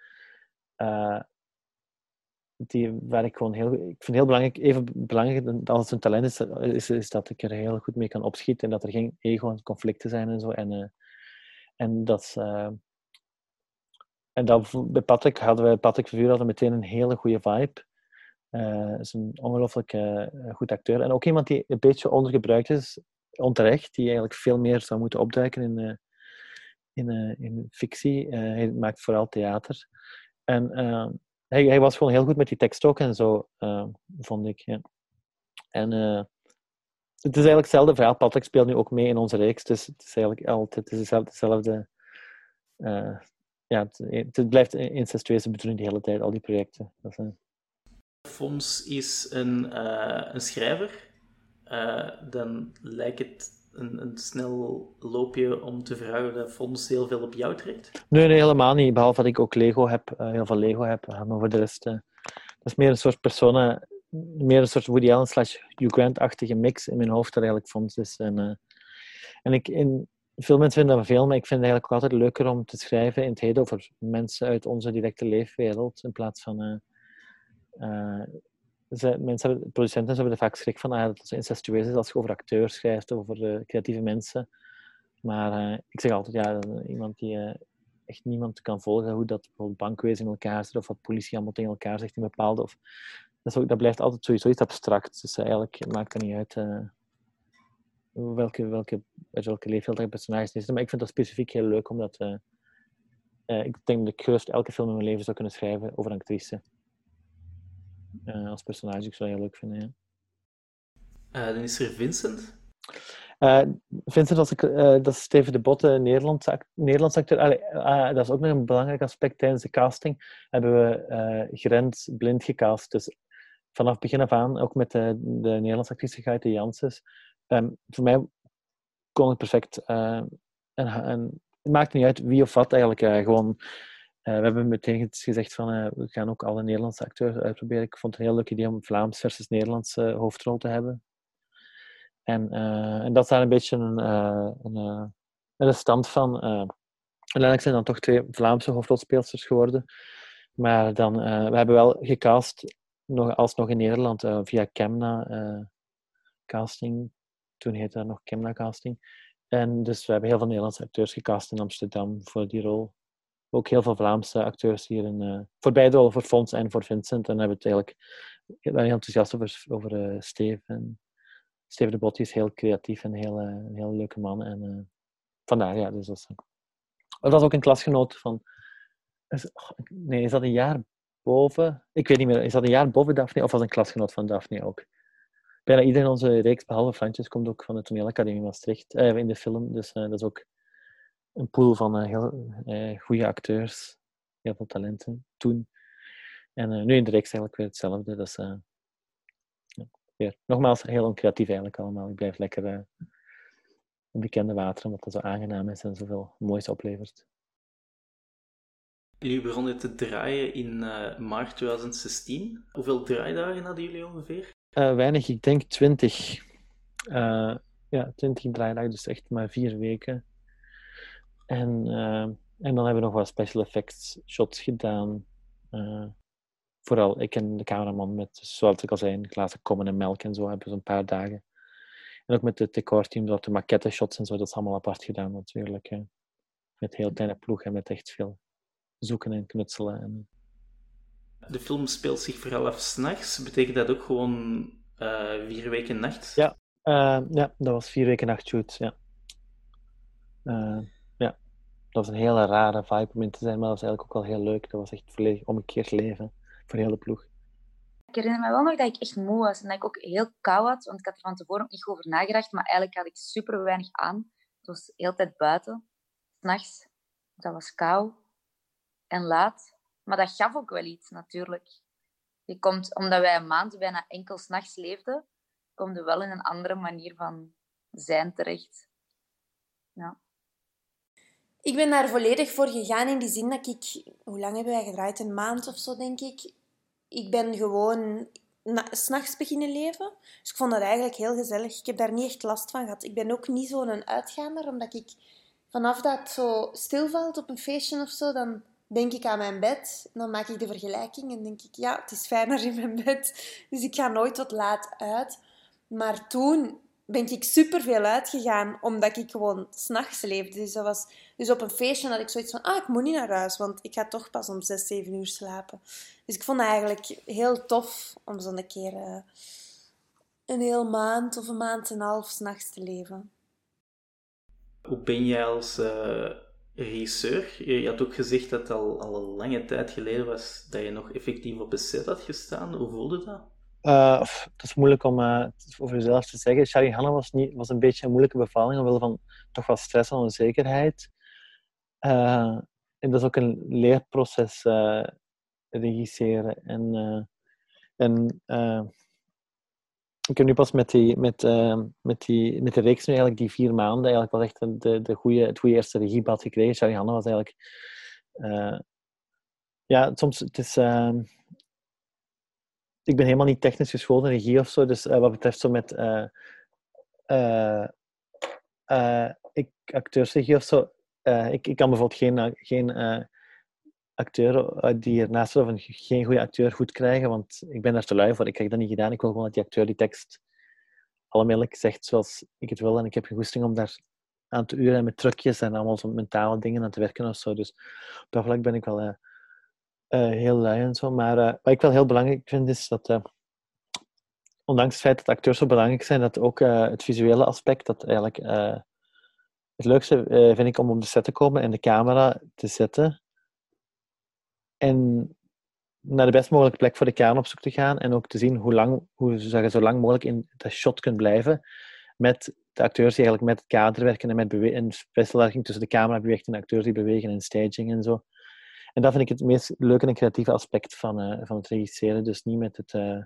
die, waar ik gewoon heel... Ik vind het heel belangrijk, even belangrijk als het een talent is, is, is, dat ik er heel goed mee kan opschieten. En dat er geen ego en conflicten zijn en zo. En, en dat... En dat, bij Patrick hadden we, Patrick Vervuur hadden meteen een hele goede vibe. Uh, is een ongelooflijk uh, goed acteur. En ook iemand die een beetje ondergebruikt is, onterecht, die eigenlijk veel meer zou moeten opduiken in, uh, in, in fictie. hij maakt vooral theater. En hij, hij, was gewoon heel goed met die tekst ook en zo, vond ik. En het is eigenlijk hetzelfde verhaal. Patrick speelt nu ook mee in onze reeks, dus het is eigenlijk altijd het is hetzelfde ja, het, het, blijft incestueus bedoeling de hele tijd, al die projecten. Dat is, Fons is een, uh, een schrijver. Uh, dan lijkt het een, een snel loopje om te vragen dat Fons heel veel op jou trekt? Nee, nee, helemaal niet. Behalve dat ik ook Lego heb, uh, heel veel Lego heb. Maar voor de rest, dat is meer een soort persona, meer een soort Woody Allen slash Hugh Grant-achtige mix in mijn hoofd dat eigenlijk Fons is. En, en ik, in, veel mensen vinden dat veel, maar ik vind het eigenlijk ook altijd leuker om te schrijven in het heden over mensen uit onze directe leefwereld, in plaats van ze, mensen hebben, producenten hebben er vaak schrik van ah, dat het incestueus is als je over acteurs schrijft, over uh, creatieve mensen. Maar ik zeg altijd, ja, iemand die echt niemand kan volgen, hoe dat bijvoorbeeld bankwezen in elkaar zit, of wat politie allemaal tegen elkaar zegt in bepaalde... Of, dat, dat blijft altijd sowieso iets abstract. Dus eigenlijk maakt het niet uit welke, welke, uit welke leefwereld een personage is. Maar ik vind dat specifiek heel leuk, omdat ik denk dat ik gerust elke film in mijn leven zou kunnen schrijven over een actrice uh, als personage. Ik zou heel leuk vinden, ja. Dan is er Vincent. Vincent, als ik, dat is Steven de Botte, Nederlands, act Nederlands acteur. Allee, dat is ook nog een belangrijk aspect tijdens de casting. Hebben we Grens blind gecast. Dus vanaf begin af aan, ook met de, de Nederlandse actrice Gaite Janssens. Um, voor mij kon het perfect. en, en, het maakt niet uit wie of wat eigenlijk. gewoon uh, we hebben meteen gezegd van we gaan ook alle Nederlandse acteurs uitproberen. Ik vond het een heel leuk idee om Vlaams versus Nederlandse hoofdrol te hebben. En, en dat is daar een beetje een, een, een stand van. uiteindelijk zijn dan toch twee Vlaamse hoofdrolspeelsters geworden. Maar dan, we hebben wel gecast, nog, alsnog in Nederland, via Kemna casting. Toen heette dat nog Kemna casting. En dus we hebben heel veel Nederlandse acteurs gecast in Amsterdam voor die rol ook heel veel Vlaamse acteurs hier in, uh, voor beide rollen, voor Fons en voor Vincent. En hebben het eigenlijk, ik ben heel enthousiast over, over uh, de Botti is heel creatief en heel, uh, een heel leuke man. En vandaar, ja, dus dat is, dat was ook een klasgenoot van. Is, oh, nee, is dat een jaar boven? Ik weet niet meer. Is dat een jaar boven Daphne of was een klasgenoot van Daphne ook? Bijna iedereen onze reeks, behalve Frantjes, komt ook van de toneelacademie Maastricht. in de film, dus dat is ook een pool van uh, heel uh, goede acteurs, heel veel talenten toen. En nu in de reeks eigenlijk weer hetzelfde. Ja, weer. Nogmaals, heel oncreatief eigenlijk allemaal. Ik blijf lekker bekende water, omdat dat zo aangenaam is en zoveel moois oplevert. Jullie begonnen te draaien in maart 2016. Hoeveel draaidagen hadden jullie ongeveer? Weinig, ik denk 20. ja, 20 draaidagen, dus echt maar vier weken. En, uh, en dan hebben we nog wat special effects shots gedaan. Uh, vooral ik en de cameraman met, zoals ik al zei, glazen kommen en melk en zo hebben we zo'n paar dagen. En ook met het decorteam, dat de maquette shots en zo, dat is allemaal apart gedaan natuurlijk. Hè. Met heel kleine ploeg en met echt veel zoeken en knutselen. En... De film speelt zich vooral af s'nachts. Betekent dat ook gewoon uh, vier weken nacht? Ja, ja, dat was vier weken nachtshoot, ja dat was een hele rare vibe om in te zijn, maar dat was eigenlijk ook wel heel leuk. Dat was echt volledig omgekeerd leven voor de hele ploeg. Ik herinner me wel nog dat ik echt moe was en dat ik ook heel kou had, want ik had er van tevoren ook niet over nagedacht, maar eigenlijk had ik super weinig aan. Het was de hele tijd buiten, s'nachts. Dat was kou en laat. Maar dat gaf ook wel iets, natuurlijk. Je komt, omdat wij een maand bijna enkel s'nachts leefden, kom je wel in een andere manier van zijn terecht. Ja. Ik ben daar volledig voor gegaan in die zin dat ik... Hoe lang hebben wij gedraaid? Een maand of zo, denk ik. Ik ben gewoon s'nachts beginnen leven. Dus ik vond dat eigenlijk heel gezellig. Ik heb daar niet echt last van gehad. Ik ben ook niet zo'n uitgaander, omdat ik vanaf dat zo stilvalt op een feestje of zo, dan denk ik aan mijn bed. Dan maak ik de vergelijking en denk ik, ja, het is fijner in mijn bed. Dus ik ga nooit tot laat uit. Maar toen ben ik super veel uitgegaan, omdat ik gewoon s'nachts leefde. Dus, dat was, dus op een feestje had ik zoiets van, ah, ik moet niet naar huis, want ik ga toch pas om 6, 7 uur slapen. Dus ik vond het eigenlijk heel tof om zo'n keer uh, een heel maand of een maand en een half s'nachts te leven. Hoe ben jij als uh, regisseur? Je had ook gezegd dat het al, al een lange tijd geleden was dat je nog effectief op een set had gestaan. Hoe voelde dat? Uh, het is moeilijk om uh, over jezelf te zeggen. Charlie Hanna was, niet, was een beetje een moeilijke bevalling omwille van toch wel stress en onzekerheid. Uh, en dat is ook een leerproces, regisseren. En, en ik heb nu pas met, die, met, uh, met, die, met de reeks eigenlijk die vier maanden eigenlijk wel echt de, de goede, het goede eerste regiebad gekregen. Charlie Hanna was eigenlijk... Uh, ja, soms het is... Uh, ik ben helemaal niet technisch geschoold in regie of zo, dus wat betreft zo met ik, acteursregie of zo, ik, ik kan bijvoorbeeld geen, geen acteur die ernaast of een, geen goede acteur goed krijgen, want ik ben daar te lui voor. Ik krijg dat niet gedaan. Ik wil gewoon dat die acteur die tekst allemaal zegt zoals ik het wil. En ik heb geen goesting om daar aan te uren en met trucjes en allemaal zo'n mentale dingen aan te werken of zo. Dus op dat vlak ben ik wel uh, uh, heel lui en zo. Maar wat ik wel heel belangrijk vind is dat, ondanks het feit dat acteurs zo belangrijk zijn, dat ook het visuele aspect, dat eigenlijk het leukste vind ik om op de set te komen en de camera te zetten en naar de best mogelijke plek voor de kern op zoek te gaan en ook te zien hoe, lang, hoe je zo lang mogelijk in dat shot kunt blijven met de acteurs die eigenlijk met het kader werken en met een wisselwerking tussen de camera beweegt en de acteurs die bewegen en staging en zo. En dat vind ik het meest leuke en creatieve aspect van, uh, van het regisseren. Dus niet met het... Uh,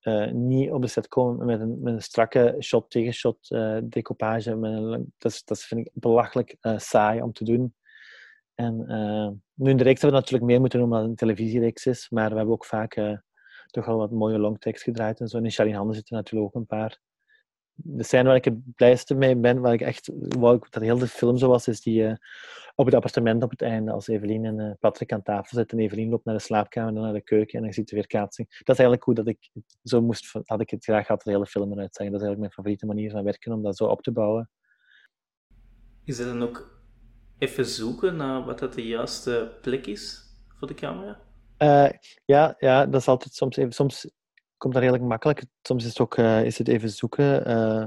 uh, niet op de set komen met een, met een strakke shot tegen shot decoupage. Met een, dat, dat vind ik belachelijk saai om te doen. En uh, nu in de reeks hebben we natuurlijk meer moeten doen omdat het een televisiereeks is, maar we hebben ook vaak uh, toch wel wat mooie longtekst gedraaid en zo. En in Charlie Handen zitten natuurlijk ook een paar. De scène waar ik het blijste mee ben, waar ik echt wou dat heel de film zo was, is die uh, op het appartement op het einde, als Evelien en Patrick aan tafel zitten en Evelien loopt naar de slaapkamer en dan naar de keuken en dan ziet de weerkaatsing. Dat is eigenlijk hoe dat ik zo moest, had ik het graag gehad, de hele film eruit zeggen. Dat is eigenlijk mijn favoriete manier van werken, om dat zo op te bouwen. Is dat dan ook even zoeken naar wat dat de juiste plek is voor de camera? Uh, ja, ja, dat is altijd soms even. Soms komt dat redelijk makkelijk. Soms is het ook uh, is het even zoeken. Uh,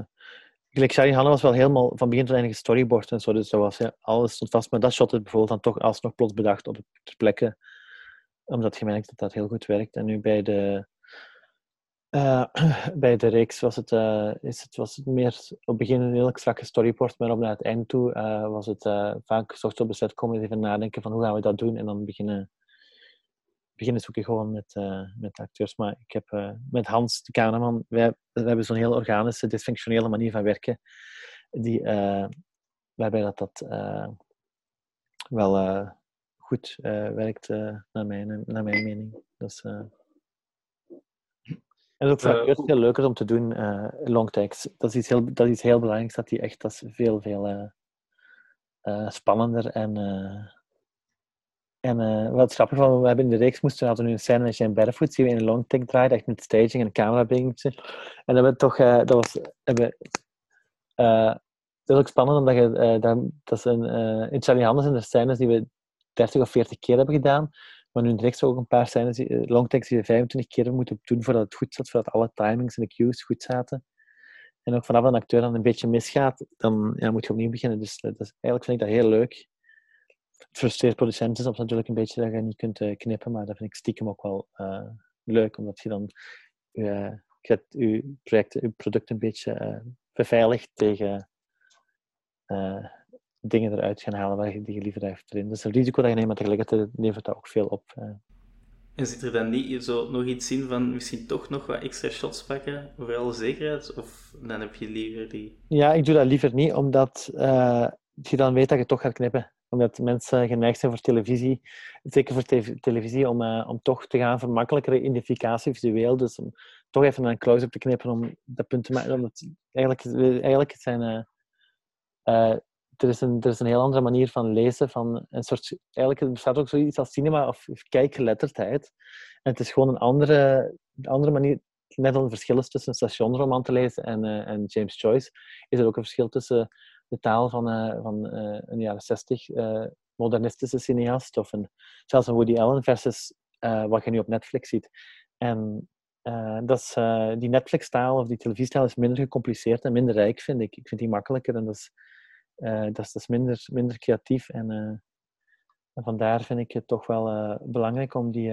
Gelijk Shari Hanna was wel helemaal van begin tot einde storyboard en zo. Dus dat was, ja, alles stond vast. Maar dat shot het bijvoorbeeld dan toch alsnog plots bedacht op de plekken. Omdat je merkt dat dat heel goed werkt. En nu bij de, uh, bij de reeks was het, uh, is het, was het meer op het begin een heel strakke storyboard, maar op naar het eind toe uh, was het vaak zocht op de set komen even nadenken van hoe gaan we dat doen en dan beginnen, beginnen zoeken gewoon met, met acteurs. Maar ik heb met Hans, de cameraman, wij, wij hebben zo'n heel organische, dysfunctionele manier van werken, die, waarbij dat, dat wel goed werkt naar, mijn, naar mijn mening. Dus, en ook voor uh, heel leuker om te doen, uh, long. Dat is iets heel, dat is iets heel belangrijks, dat die echt, dat is veel, veel uh, spannender en... En wat grappig van, we hebben in de reeks moesten we hadden nu een scène Jane Barefoot, die we in een long take draaien, echt met staging en camera En dat we toch, dat was, hebben, dat is ook spannend, omdat je, dat, dat is een, in Charlie Hannes in de scènes die we 30 of 40 keer hebben gedaan, maar nu direct ook een paar scènes, eh, longtakes die we 25 keer moeten doen voordat het goed zat, voordat alle timings en de cues goed zaten. En ook vanaf een acteur dan een beetje misgaat, dan ja, moet je opnieuw beginnen. Dus dat is, eigenlijk vind ik dat heel leuk. Het frustreert producenten soms natuurlijk een beetje dat je niet kunt uh, knippen, maar dat vind ik stiekem ook wel uh, leuk, omdat je dan uh, je, je, project, je product een beetje beveiligt tegen dingen eruit gaan halen waar je, die je liever heeft erin. Dus het risico dat je neemt, maar tegelijkertijd levert dat ook veel op. Eh. En zit er dan niet zo nog iets in van misschien toch nog wat extra shots pakken voor alle zekerheid? Of dan heb je liever die... Ja, ik doe dat liever niet, omdat uh, je dan weet dat je toch gaat knippen. Omdat mensen geneigd zijn voor televisie, zeker voor te televisie, om, uh, om toch te gaan voor makkelijkere identificatie visueel. Dus om toch even een close-up te knippen om dat punt te maken. Omdat eigenlijk, eigenlijk zijn er is, een, er is een heel andere manier van lezen. Van een soort, eigenlijk bestaat ook zoiets als cinema of, kijkgeletterdheid. En het is gewoon een andere, andere manier. Net als een verschil is tussen een stationroman te lezen en, uh, en James Joyce, is er ook een verschil tussen de taal van, uh, van uh, een jaren zestig modernistische cineast of zelfs een Woody Allen versus wat je nu op Netflix ziet. En dat is, die Netflix-taal of die televisiestaal is minder gecompliceerd en minder rijk, vind ik. Ik vind die makkelijker en dat is uh, dat is dus minder, minder creatief. En, uh, en, vandaar vind ik het toch wel uh, belangrijk om die.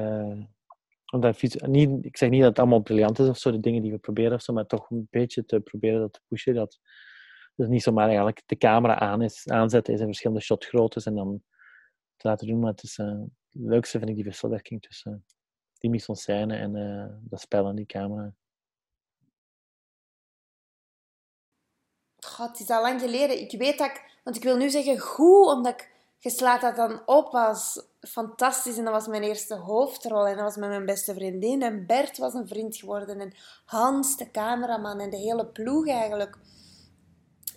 om dat, niet, ik zeg niet dat het allemaal briljant is of zo, de dingen die we proberen of zo, maar toch een beetje te proberen dat te pushen. Dat, dat niet zomaar eigenlijk de camera aan is, aanzetten is in verschillende shotgroottes en dan te laten doen. Maar het, is, leukste vind ik die wisselwerking tussen die mise en scène en dat spel en die camera. Het is al lang geleden. Ik weet dat ik, want ik wil nu zeggen goed, omdat ik, je slaat dat dan op als fantastisch. En dat was mijn eerste hoofdrol. En dat was met mijn beste vriendin. En Bert was een vriend geworden. En Hans, de cameraman. En de hele ploeg eigenlijk.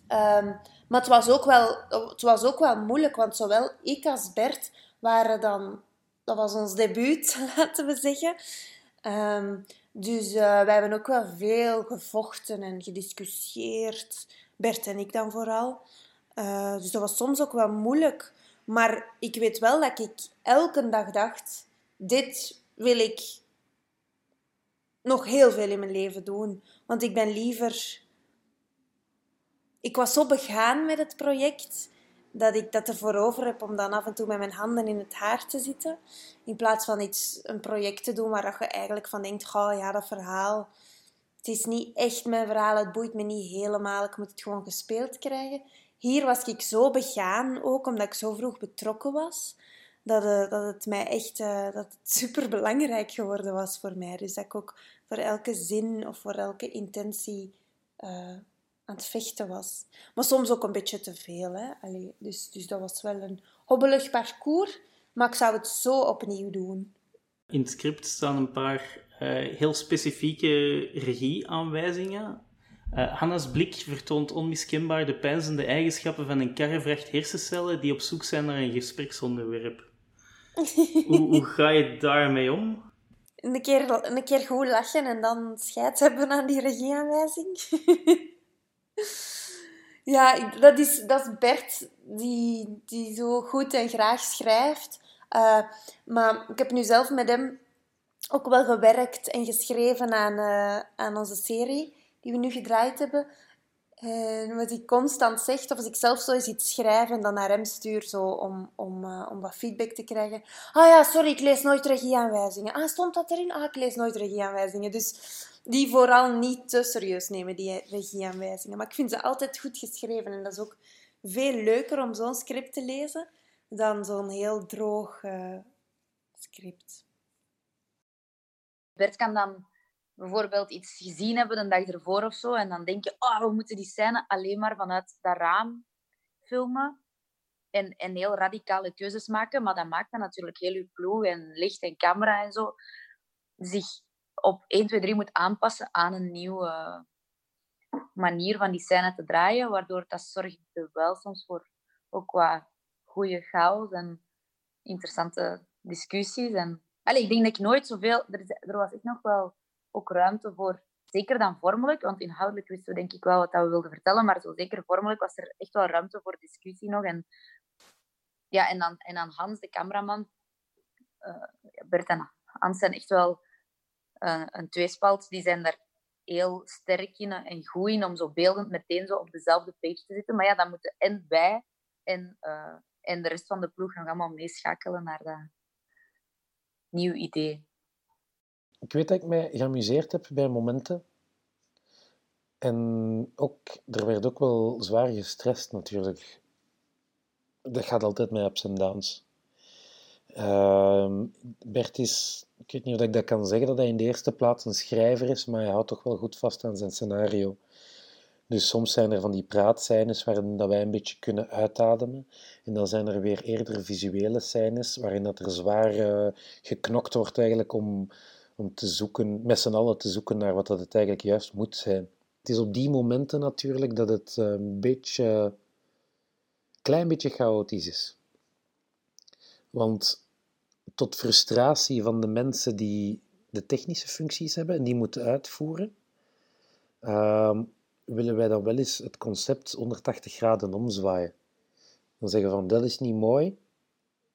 Ehm, maar het was, ook wel, het was ook wel moeilijk. Want zowel ik als Bert waren dan... Dat was ons debuut, laten we zeggen. Ehm, dus uh, wij hebben ook wel veel gevochten en gediscussieerd. Bert en ik dan vooral. Uh, dus dat was soms ook wel moeilijk. Maar ik weet wel dat ik elke dag dacht: dit wil ik nog heel veel in mijn leven doen. Want ik ben liever. Ik was zo begaan met het project dat ik dat ervoor over heb om dan af en toe met mijn handen in het haar te zitten. In plaats van iets, een project te doen waar je eigenlijk van denkt: oh ja, dat verhaal. Het is niet echt mijn verhaal, het boeit me niet helemaal, ik moet het gewoon gespeeld krijgen. Hier was ik zo begaan, ook omdat ik zo vroeg betrokken was, dat, uh, dat het mij echt uh, dat het super belangrijk geworden was voor mij. Dus dat ik ook voor elke zin of voor elke intentie uh, aan het vechten was. Maar soms ook een beetje te veel. Hè? Dus, dus dat was wel een hobbelig parcours, maar ik zou het zo opnieuw doen. In het script staan een paar heel specifieke regieaanwijzingen uh, Hanna's blik vertoont onmiskenbaar de pijnzende eigenschappen van een karrevracht hersencellen die op zoek zijn naar een gespreksonderwerp. hoe, hoe, ga je daarmee om? Een keer, een keer goed lachen en dan scheid hebben aan die regieaanwijzing. ja, dat is, dat is Bert, die, die zo goed en graag schrijft. Uh, maar ik heb nu zelf met hem ook wel gewerkt en geschreven aan, uh, aan onze serie die we nu gedraaid hebben. En wat hij constant zegt, of als ik zelf zo eens iets schrijf en dan naar hem stuur zo om, om, uh, om wat feedback te krijgen. Ah ja, sorry, ik lees nooit regieaanwijzingen. Ah, stond dat erin? Ah, ik lees nooit regieaanwijzingen. Dus die vooral niet te serieus nemen, die regieaanwijzingen. Maar ik vind ze altijd goed geschreven en dat is ook veel leuker om zo'n script te lezen dan zo'n heel droog script. Bert kan dan bijvoorbeeld iets gezien hebben een dag ervoor of zo. En dan denk je, oh, we moeten die scène alleen maar vanuit dat raam filmen. En, en heel radicale keuzes maken. Maar dat maakt dan natuurlijk heel je ploeg en licht en camera en zo zich op 1, 2, 3 moet aanpassen aan een nieuwe manier van die scène te draaien. Waardoor dat zorgt er wel soms voor ook qua goede chaos en interessante discussies. En, allez, ik denk dat ik nooit zoveel... Er, was echt nog wel ook ruimte voor, zeker dan vormelijk, want inhoudelijk wisten we denk ik wel wat we wilden vertellen, maar zo zeker vormelijk was er echt wel ruimte voor discussie nog. En, ja, en, dan, en dan Hans, de cameraman, uh, Bert en Hans zijn echt wel uh, een tweespalt. Die zijn daar heel sterk in en goed in om zo beeldend meteen zo op dezelfde page te zitten. Maar ja, dan moeten en wij en, en de rest van de ploeg nog allemaal meeschakelen naar dat nieuw idee ik weet dat ik mij geamuseerd heb bij momenten. En ook, er werd ook wel zwaar gestrest natuurlijk. Dat gaat altijd met ups en downs. Uh, Bert is, ik weet niet of ik dat kan zeggen, dat hij in de eerste plaats een schrijver is, maar hij houdt toch wel goed vast aan zijn scenario. Dus soms zijn er van die praatscènes waarin dat wij een beetje kunnen uitademen. En dan zijn er weer eerder visuele scènes waarin dat er zwaar uh, geknokt wordt eigenlijk om om te zoeken, met z'n allen te zoeken naar wat dat het eigenlijk juist moet zijn. Het is op die momenten natuurlijk dat het eh, een beetje, klein beetje chaotisch is. Want tot frustratie van de mensen die de technische functies hebben en die moeten uitvoeren, uh, willen wij dan wel eens het concept 180 graden omzwaaien. Dan zeggen van dat is niet mooi,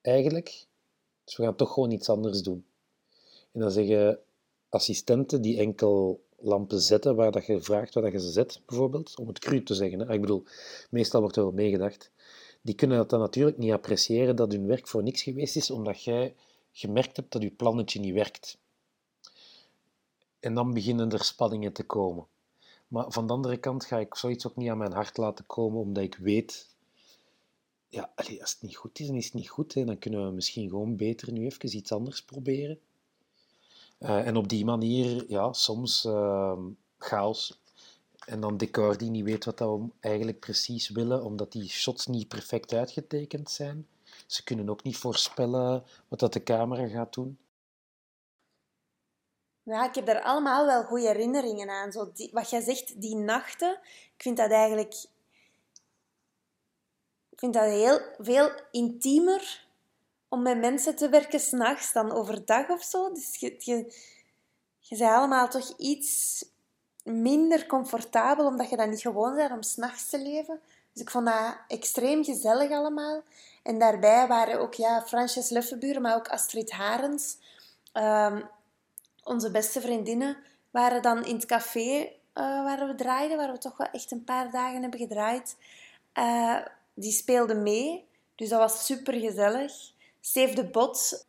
eigenlijk, dus we gaan toch gewoon iets anders doen. En dan zeggen assistenten die enkel lampen zetten waar dat je vraagt waar dat je ze zet, bijvoorbeeld, om het cru te zeggen. Hè. Ik bedoel, meestal wordt er wel meegedacht. Die kunnen dat dan natuurlijk niet appreciëren dat hun werk voor niks geweest is, omdat jij gemerkt hebt dat je plannetje niet werkt. En dan beginnen er spanningen te komen. Maar van de andere kant ga ik zoiets ook niet aan mijn hart laten komen, omdat ik weet, ja, als het niet goed is, dan is het niet goed. Hè. Dan kunnen we misschien gewoon beter nu even iets anders proberen. Uh, en op die manier, ja, soms uh, chaos. En dan decor die niet weet wat we eigenlijk precies willen, omdat die shots niet perfect uitgetekend zijn. Ze kunnen ook niet voorspellen wat dat de camera gaat doen. Ja, ik heb daar allemaal wel goede herinneringen aan. Zo wat jij zegt, die nachten, ik vind dat eigenlijk... Ik vind dat heel veel intiemer om met mensen te werken s'nachts dan overdag of zo. Dus je, je, je bent allemaal toch iets minder comfortabel, omdat je dat niet gewoon bent om s'nachts te leven. Dus ik vond dat extreem gezellig allemaal. En daarbij waren ook ja, Frances Luffenburen, maar ook Astrid Harens, ehm, onze beste vriendinnen, waren dan in het café uh, waar we draaiden, waar we toch wel echt een paar dagen hebben gedraaid. Uh, die speelden mee, dus dat was super gezellig. Steve de Bot,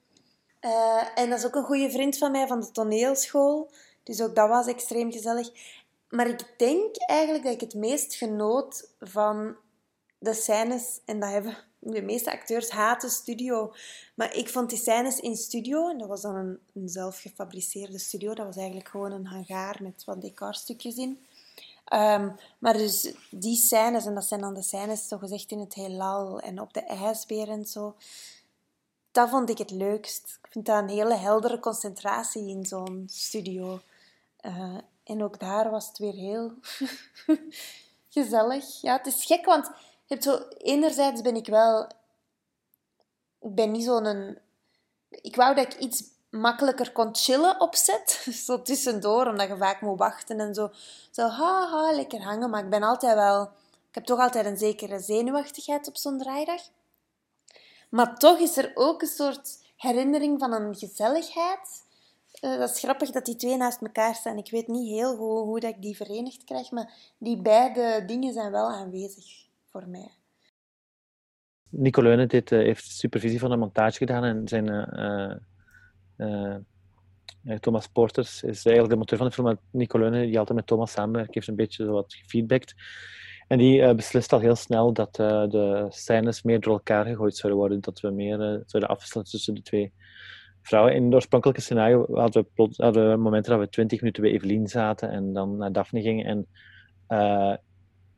uh, en dat is ook een goede vriend van mij van de toneelschool. Dus ook dat was extreem gezellig. Maar ik denk eigenlijk dat ik het meest genoot van de scènes, en dat hebben de meeste acteurs haten studio. Maar ik vond die scènes in studio, dat was dan een, een zelf gefabriceerde studio, dat was eigenlijk gewoon een hangaar met wat decorstukjes in. Um, maar dus die scènes, en dat zijn dan de scènes zogezegd in het heelal en op de ijsbeer en zo, dat vond ik het leukst. Ik vind dat een hele heldere concentratie in zo'n studio. Uh, en ook daar was het weer heel gezellig. Ja, het is gek, want zo, enerzijds ben ik wel... Ik ben niet zo'n... Ik wou dat ik iets makkelijker kon chillen op set. Zo tussendoor, omdat je vaak moet wachten en zo. Zo, ha, ha, lekker hangen. Maar ik ben altijd wel... Ik heb toch altijd een zekere zenuwachtigheid op zo'n draaidag. Maar toch is er ook een soort herinnering van een gezelligheid. Uh, dat is grappig dat die twee naast elkaar staan. Ik weet niet heel goed hoe dat ik die verenigd krijg, maar die beide dingen zijn wel aanwezig voor mij. Nico Leunen dit, uh, heeft supervisie van de montage gedaan en zijn uh, Thomas Porters is eigenlijk de monteur van de film. Nico Leunen, die altijd met Thomas samenwerkt, heeft een beetje wat gefeedbackt. En die uh, beslist al heel snel dat de scènes meer door elkaar gegooid zouden worden. Dat we meer zouden afwisselen tussen de twee vrouwen. In het oorspronkelijke scenario hadden we, plot, hadden we momenten dat we twintig minuten bij Evelien zaten en dan naar Daphne gingen. En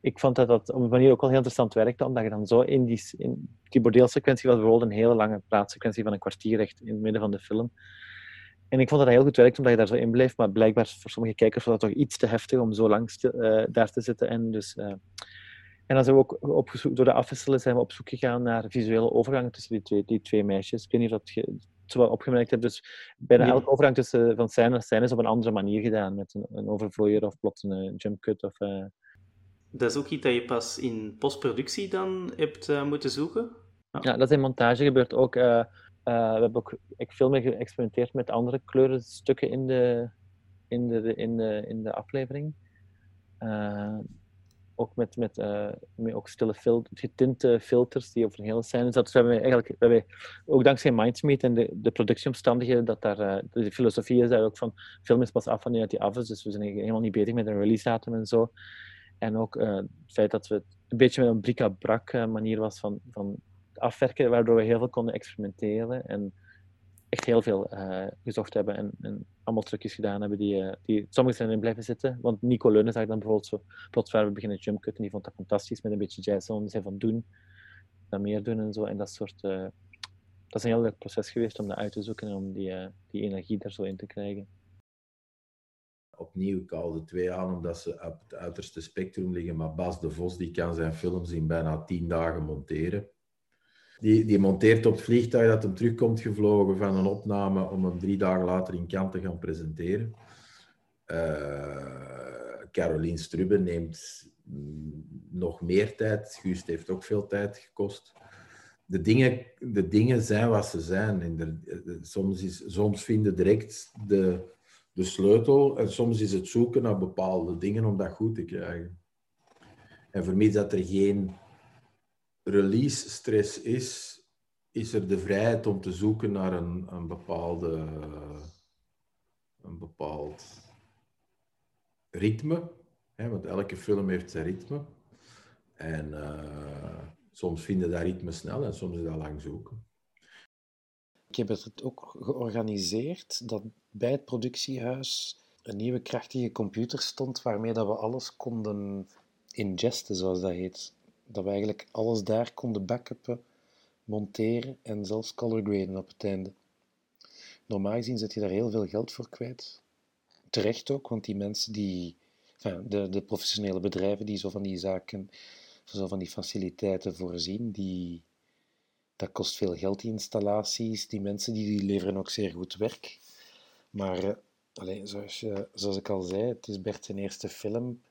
ik vond dat dat op een manier ook wel heel interessant werkte, omdat je dan zo in die, in die bordeelsequentie was bijvoorbeeld een hele lange praatsequentie van een kwartier echt in het midden van de film. En ik vond dat dat heel goed werkte, omdat je daar zo in bleef. Maar blijkbaar voor sommige kijkers was dat toch iets te heftig om zo lang stil, uh, daar te zitten. En, dus, uh, en dan zijn we ook op zoek, door de afwisselen zijn we op zoek gegaan naar visuele overgangen tussen die twee, die twee meisjes. Ik weet niet of dat je het wel opgemerkt hebt. Dus bijna nee. elke overgang tussen van scène en scène is op een andere manier gedaan. Met een, een overvlooier of plots een jump cut. Of, uh... Dat is ook iets dat je pas in postproductie dan hebt moeten zoeken? Ja. dat is in montage gebeurt ook. Uh, we hebben ook ik veel meer geëxperimenteerd met andere kleurenstukken in de, in de, in de, in de aflevering. Ook met, met, met ook stille getinte filters die over scène zaten. Dus we hebben eigenlijk, we hebben ook dankzij Mindsmeet en de, de productieomstandigheden, dat daar, de filosofie is daar ook van, film is pas af wanneer die af is, dus we zijn helemaal niet bezig met een release datum en zo. En ook het feit dat we het een beetje met een bric-à-brac manier was van, van afwerken, waardoor we heel veel konden experimenteren en echt heel veel uh, gezocht hebben en, en, allemaal trucjes gedaan hebben die, uh, die sommige zijn erin blijven zitten. Want Nico Leunen zag dan bijvoorbeeld zo plots waar we beginnen jumpcut en die vond dat fantastisch met een beetje jazz en zei van doen, dan meer doen en zo. En dat soort, dat is een heel leuk proces geweest om dat uit te zoeken en om die, die energie daar zo in te krijgen. Opnieuw, ik haal de twee aan omdat ze op het uiterste spectrum liggen, maar Bas de Vos die kan zijn films in bijna tien dagen monteren. Die, die monteert op het vliegtuig dat hem terugkomt gevlogen van een opname om hem drie dagen later in Kant te gaan presenteren. Uh, Caroline Strubbe neemt nog meer tijd. Guust heeft ook veel tijd gekost. De dingen, de dingen zijn wat ze zijn. Er, soms, is, soms vinden direct de, de sleutel en soms is het zoeken naar bepaalde dingen om dat goed te krijgen. En is dat er geen release stress is, is er de vrijheid om te zoeken naar een, een bepaalde een bepaald ritme. Hè, want elke film heeft zijn ritme. En uh, soms vinden dat ritme snel en soms is dat lang zoeken. Ik heb het ook georganiseerd dat bij het productiehuis een nieuwe krachtige computer stond waarmee dat we alles konden ingesten, zoals dat heet. Dat we eigenlijk alles daar konden backuppen, monteren en zelfs color graden op het einde. Normaal gezien zet je daar heel veel geld voor kwijt. Terecht ook, want die mensen die, de, de professionele bedrijven die zo van die zaken, zo van die faciliteiten voorzien, die, dat kost veel geld, die installaties. Die mensen die, die leveren ook zeer goed werk. Maar allez, zoals, je, zoals ik al zei, het is Bert zijn eerste film.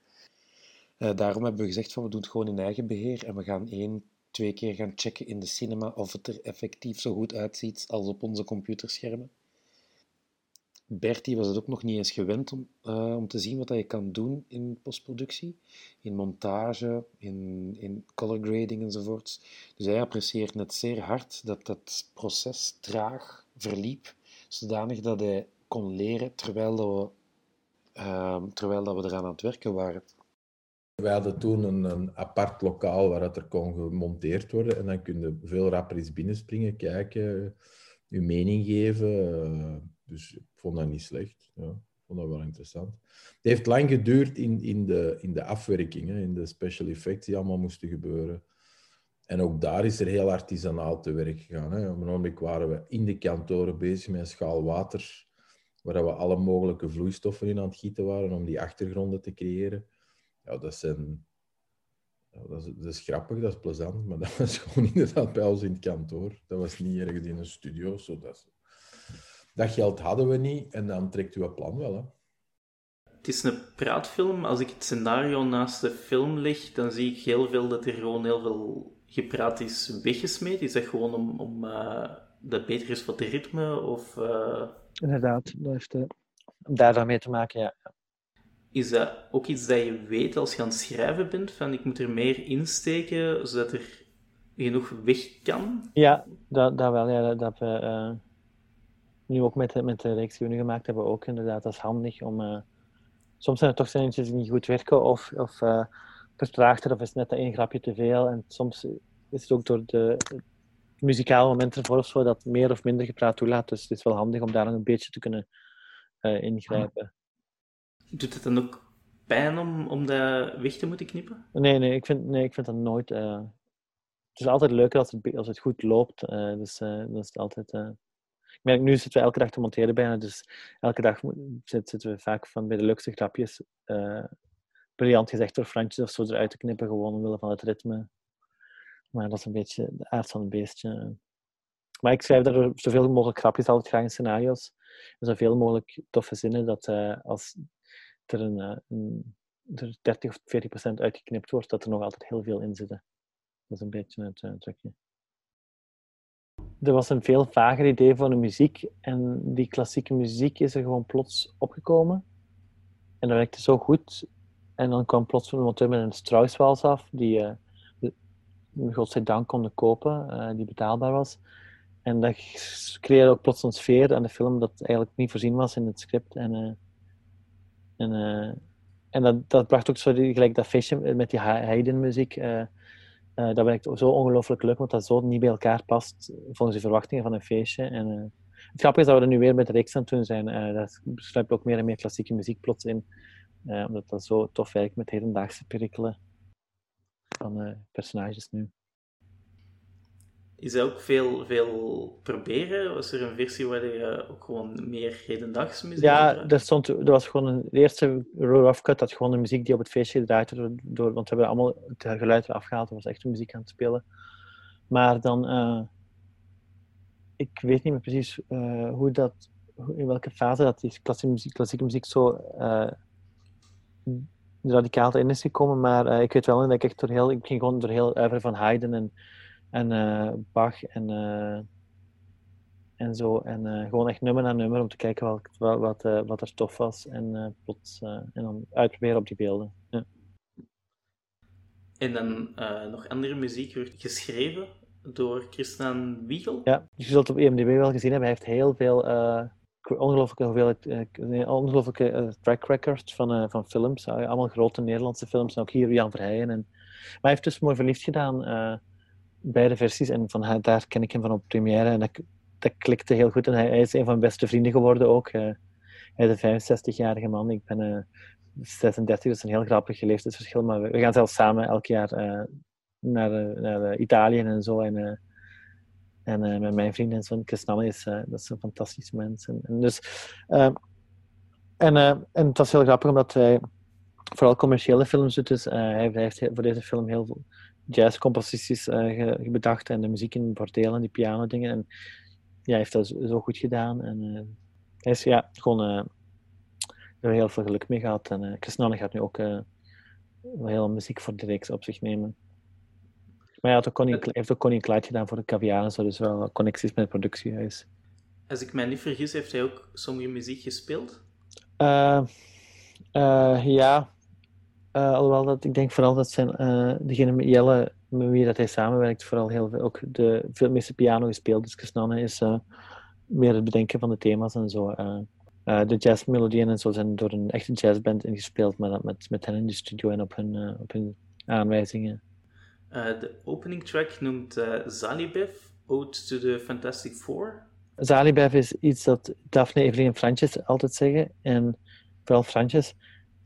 Uh, daarom hebben we gezegd van we doen het gewoon in eigen beheer en we gaan één, twee keer gaan checken in de cinema of het er effectief zo goed uitziet als op onze computerschermen. Bertie was het ook nog niet eens gewend om, om te zien wat je kan doen in postproductie, in montage, in, in color grading enzovoorts. Dus hij apprecieert net zeer hard dat dat proces traag verliep, zodanig dat hij kon leren terwijl, we, uh, terwijl dat we eraan aan het werken waren. Wij hadden toen een, een apart lokaal waar het er kon gemonteerd worden en dan kun je veel rapper eens binnenspringen, kijken, je mening geven. Uh, dus ik vond dat niet slecht. Ja, ik vond dat wel interessant. Het heeft lang geduurd in, in, de, in de afwerking, in de special effects die allemaal moesten gebeuren. En ook daar is er heel artisanaal te werk gegaan. Hè. Op een moment waren we in de kantoren bezig met een schaal water, waar we alle mogelijke vloeistoffen in aan het gieten waren om die achtergronden te creëren. Ja, dat zijn... Dat, is, grappig, dat is plezant, maar dat was gewoon inderdaad bij ons in het kantoor. Dat was niet ergens in een studio. Zo, dat dat geld hadden we niet en dan trekt uw plan wel. Hè? Het is een praatfilm. Als ik het scenario naast de film leg, dan zie ik heel veel dat er gewoon heel veel gepraat is weggesmeed. Is dat gewoon om, om uh, dat beter is voor het ritme? Of, uh... Inderdaad, dat heeft uh, daar dan mee te maken, ja. Is dat ook iets dat je weet als je aan het schrijven bent? Van ik moet er meer insteken, zodat er genoeg weg kan? Ja, dat, dat wel. Ja, dat, dat we nu ook met, met de reeks die we nu gemaakt hebben, ook inderdaad, dat is handig om... Uh, soms zijn er toch zinnetjes die niet goed werken of, of uh, vertraagt er, of is net dat één grapje te veel. En soms is het ook door de muzikale momenten ervoor of zo dat meer of minder gepraat toelaat. Dus het is wel handig om daar nog een beetje te kunnen uh, ingrijpen. Doet het dan ook pijn om, om dat weg te moeten knippen? Nee, nee, ik vind, nee, ik vind dat nooit... het is altijd leuker als het, als het goed loopt. dus dat is altijd ik merk nu zitten we elke dag te monteren bijna, dus elke dag zitten we vaak van bij de leukste grapjes, briljant gezegd door Frantjes of zo, eruit te knippen, gewoon omwille van het ritme. Maar dat is een beetje de aard van het beestje. Maar ik schrijf daar zoveel mogelijk grapjes altijd graag in scenario's. En zoveel mogelijk toffe zinnen dat uh, als er, een, uh, een, er 30 of 40 procent uitgeknipt wordt, dat er nog altijd heel veel in zit. Dat is een beetje het uh, trucje er was een veel vager idee van de muziek. En die klassieke muziek is er gewoon plots opgekomen. En dat werkte zo goed. En dan kwam plots een monteur met een Strauss-wals af, die godzijdank konden kopen, uh, die betaalbaar was. En dat creëerde ook plots een sfeer aan de film dat eigenlijk niet voorzien was in het script. En, uh, en, en dat, dat bracht ook zo gelijk dat feestje met die Haydn-muziek. Dat werkt zo ongelooflijk leuk, want dat zo niet bij elkaar past volgens de verwachtingen van een feestje. En, het grappige is dat we er nu weer met reeks aan het doen zijn. Uh, daar sluipt ook meer en meer klassieke muziek plots in. omdat dat zo tof werkt met hedendaagse perikelen van personages nu. Is dat ook veel, veel proberen? Was er een versie waar je ook gewoon meer hedendaagse muziek Ja, er, stond, er was gewoon een de eerste rough cut, dat gewoon de muziek die op het feestje gedraaid werd, door, want we hebben allemaal het geluid afgehaald, er was echt muziek aan het spelen. Maar dan, uh, ik weet niet meer precies uh, hoe dat, in welke fase dat die klassieke muziek, klassieke muziek zo uh, radicaal erin is gekomen, maar ik weet wel dat ik echt door heel, ik ging gewoon door heel uiver van Haydn en en uh, Bach en, uh, en zo. En gewoon echt nummer na nummer om te kijken wat, wat, wat, wat er tof was. En, plots, en dan uitproberen op die beelden. Ja. En dan nog andere muziek wordt geschreven door Christian Wiegel. Ja, je zult op EMDB wel gezien hebben. Hij heeft heel veel ongelooflijke hoeveelheid, ongelooflijke track records van, uh, van films. allemaal grote Nederlandse films. Ook hier Jan Verheyen. En... Maar hij heeft dus mooi verliefd gedaan beide versies. En van daar ken ik hem van op première. En dat, dat klikte heel goed. En hij, is een van mijn beste vrienden geworden ook. Uh, Hij is een 65-jarige man, ik ben uh, 36, dat is een heel grappig leeftijdsverschil. Maar we, gaan zelfs samen elk jaar naar, naar Italië en zo. En, en met mijn vrienden en zo. Chris Namme is, dat is een fantastische mens. En, dus, en, en het was heel grappig omdat hij vooral commerciële films doet. Dus hij heeft voor deze film heel veel jazzcomposities uh, bedacht en de muziek in bordeel en die piano dingen. En ja, hij heeft dat zo goed gedaan. En uh, hij is ja, gewoon uh, er heel veel geluk mee gehad. En uh, Chris gaat nu ook heel muziek voor de reeks op zich nemen. Maar hij, had ook Connie, heeft ook Connie Clyde gedaan voor de Caviar en zo, dus wel connecties met het productiehuis. Als ik mij niet vergis, heeft hij ook sommige muziek gespeeld? ja, uh, alhoewel dat ik denk vooral dat zijn degene met Jelle met wie dat hij samenwerkt vooral heel veel ook de veel meeste piano gespeeld. Dus Kesnanne is meer het bedenken van de thema's en zo. de jazzmelodieën en zo zijn door een echte jazzband ingespeeld, maar dat met, met hen in de studio en op hun, op hun aanwijzingen. De opening track noemt Zalibev, Ode to the Fantastic Four. Zalibev is iets dat Daphne, Evelien en altijd zeggen. En vooral Frantjes.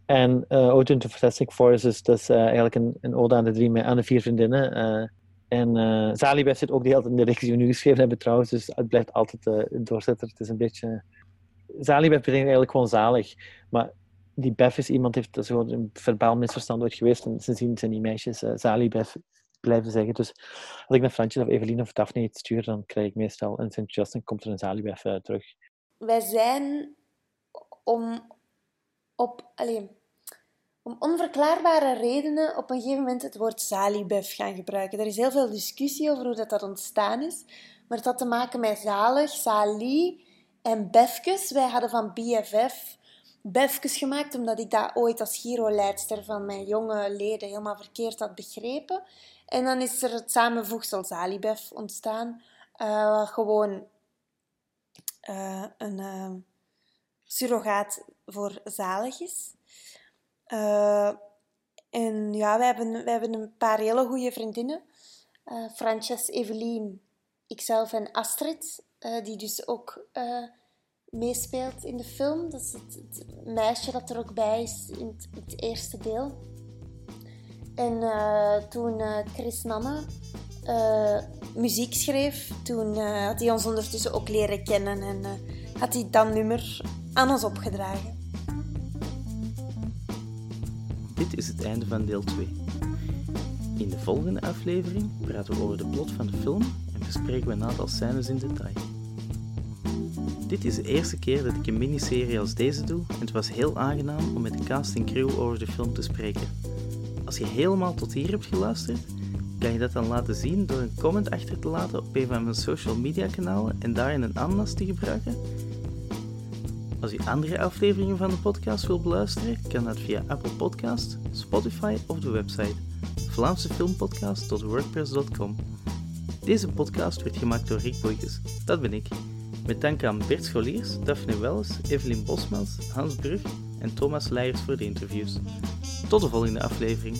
En uh, Ode to Fantastic Four is dus, uh, eigenlijk een, ode aan de, drie, aan de vier vriendinnen. Uh, en uh, Zalibef zit ook de hele tijd in de reeks die we nu geschreven hebben trouwens, dus het blijft altijd uh, doorzetter. Het is een beetje... Zalibef betekent eigenlijk gewoon zalig, maar die Bef is iemand, heeft, dat is gewoon een verbaal misverstand geweest en sindsdien zijn die meisjes uh, Zalibef blijven zeggen. Dus als ik naar Fransjes of Evelien of Daphne iets stuur, dan krijg ik meestal een St. Justin, komt er een Zalibef terug. Wij zijn om op... Om onverklaarbare redenen op een gegeven moment het woord salibef gaan gebruiken. Er is heel veel discussie over hoe dat, dat ontstaan is, maar het had te maken met zalig, sali en befkes. Wij hadden van BFF befkes gemaakt, omdat ik dat ooit als Giro-leidster van mijn jonge leden helemaal verkeerd had begrepen. En dan is er het samenvoegsel salibef ontstaan, uh, gewoon uh, een uh, surrogaat voor zalig is. En ja, we hebben, hebben een paar hele goede vriendinnen. Frances, Evelien, ikzelf en Astrid, die dus ook meespeelt in de film. Dat is het, meisje dat er ook bij is in het, eerste deel. En toen Chris Nanne muziek schreef, toen had hij ons ondertussen ook leren kennen en had hij dat nummer aan ons opgedragen. Dit is het einde van deel 2. In de volgende aflevering praten we over de plot van de film en bespreken we een aantal scènes in detail. Dit is de eerste keer dat ik een miniserie als deze doe en het was heel aangenaam om met de cast en crew over de film te spreken. Als je helemaal tot hier hebt geluisterd, kan je dat dan laten zien door een comment achter te laten op een van mijn social media kanalen en daarin een ananas te gebruiken als u andere afleveringen van de podcast wilt beluisteren, kan dat via Apple Podcast, Spotify of de website vlaamsefilmpodcast.wordpress.com. Deze podcast werd gemaakt door Rick Boykes, dat ben ik. Met dank aan Bert Scholiers, Daphne Welles, Evelien Bosmans, Hans Brug en Thomas Leijers voor de interviews. Tot de volgende aflevering.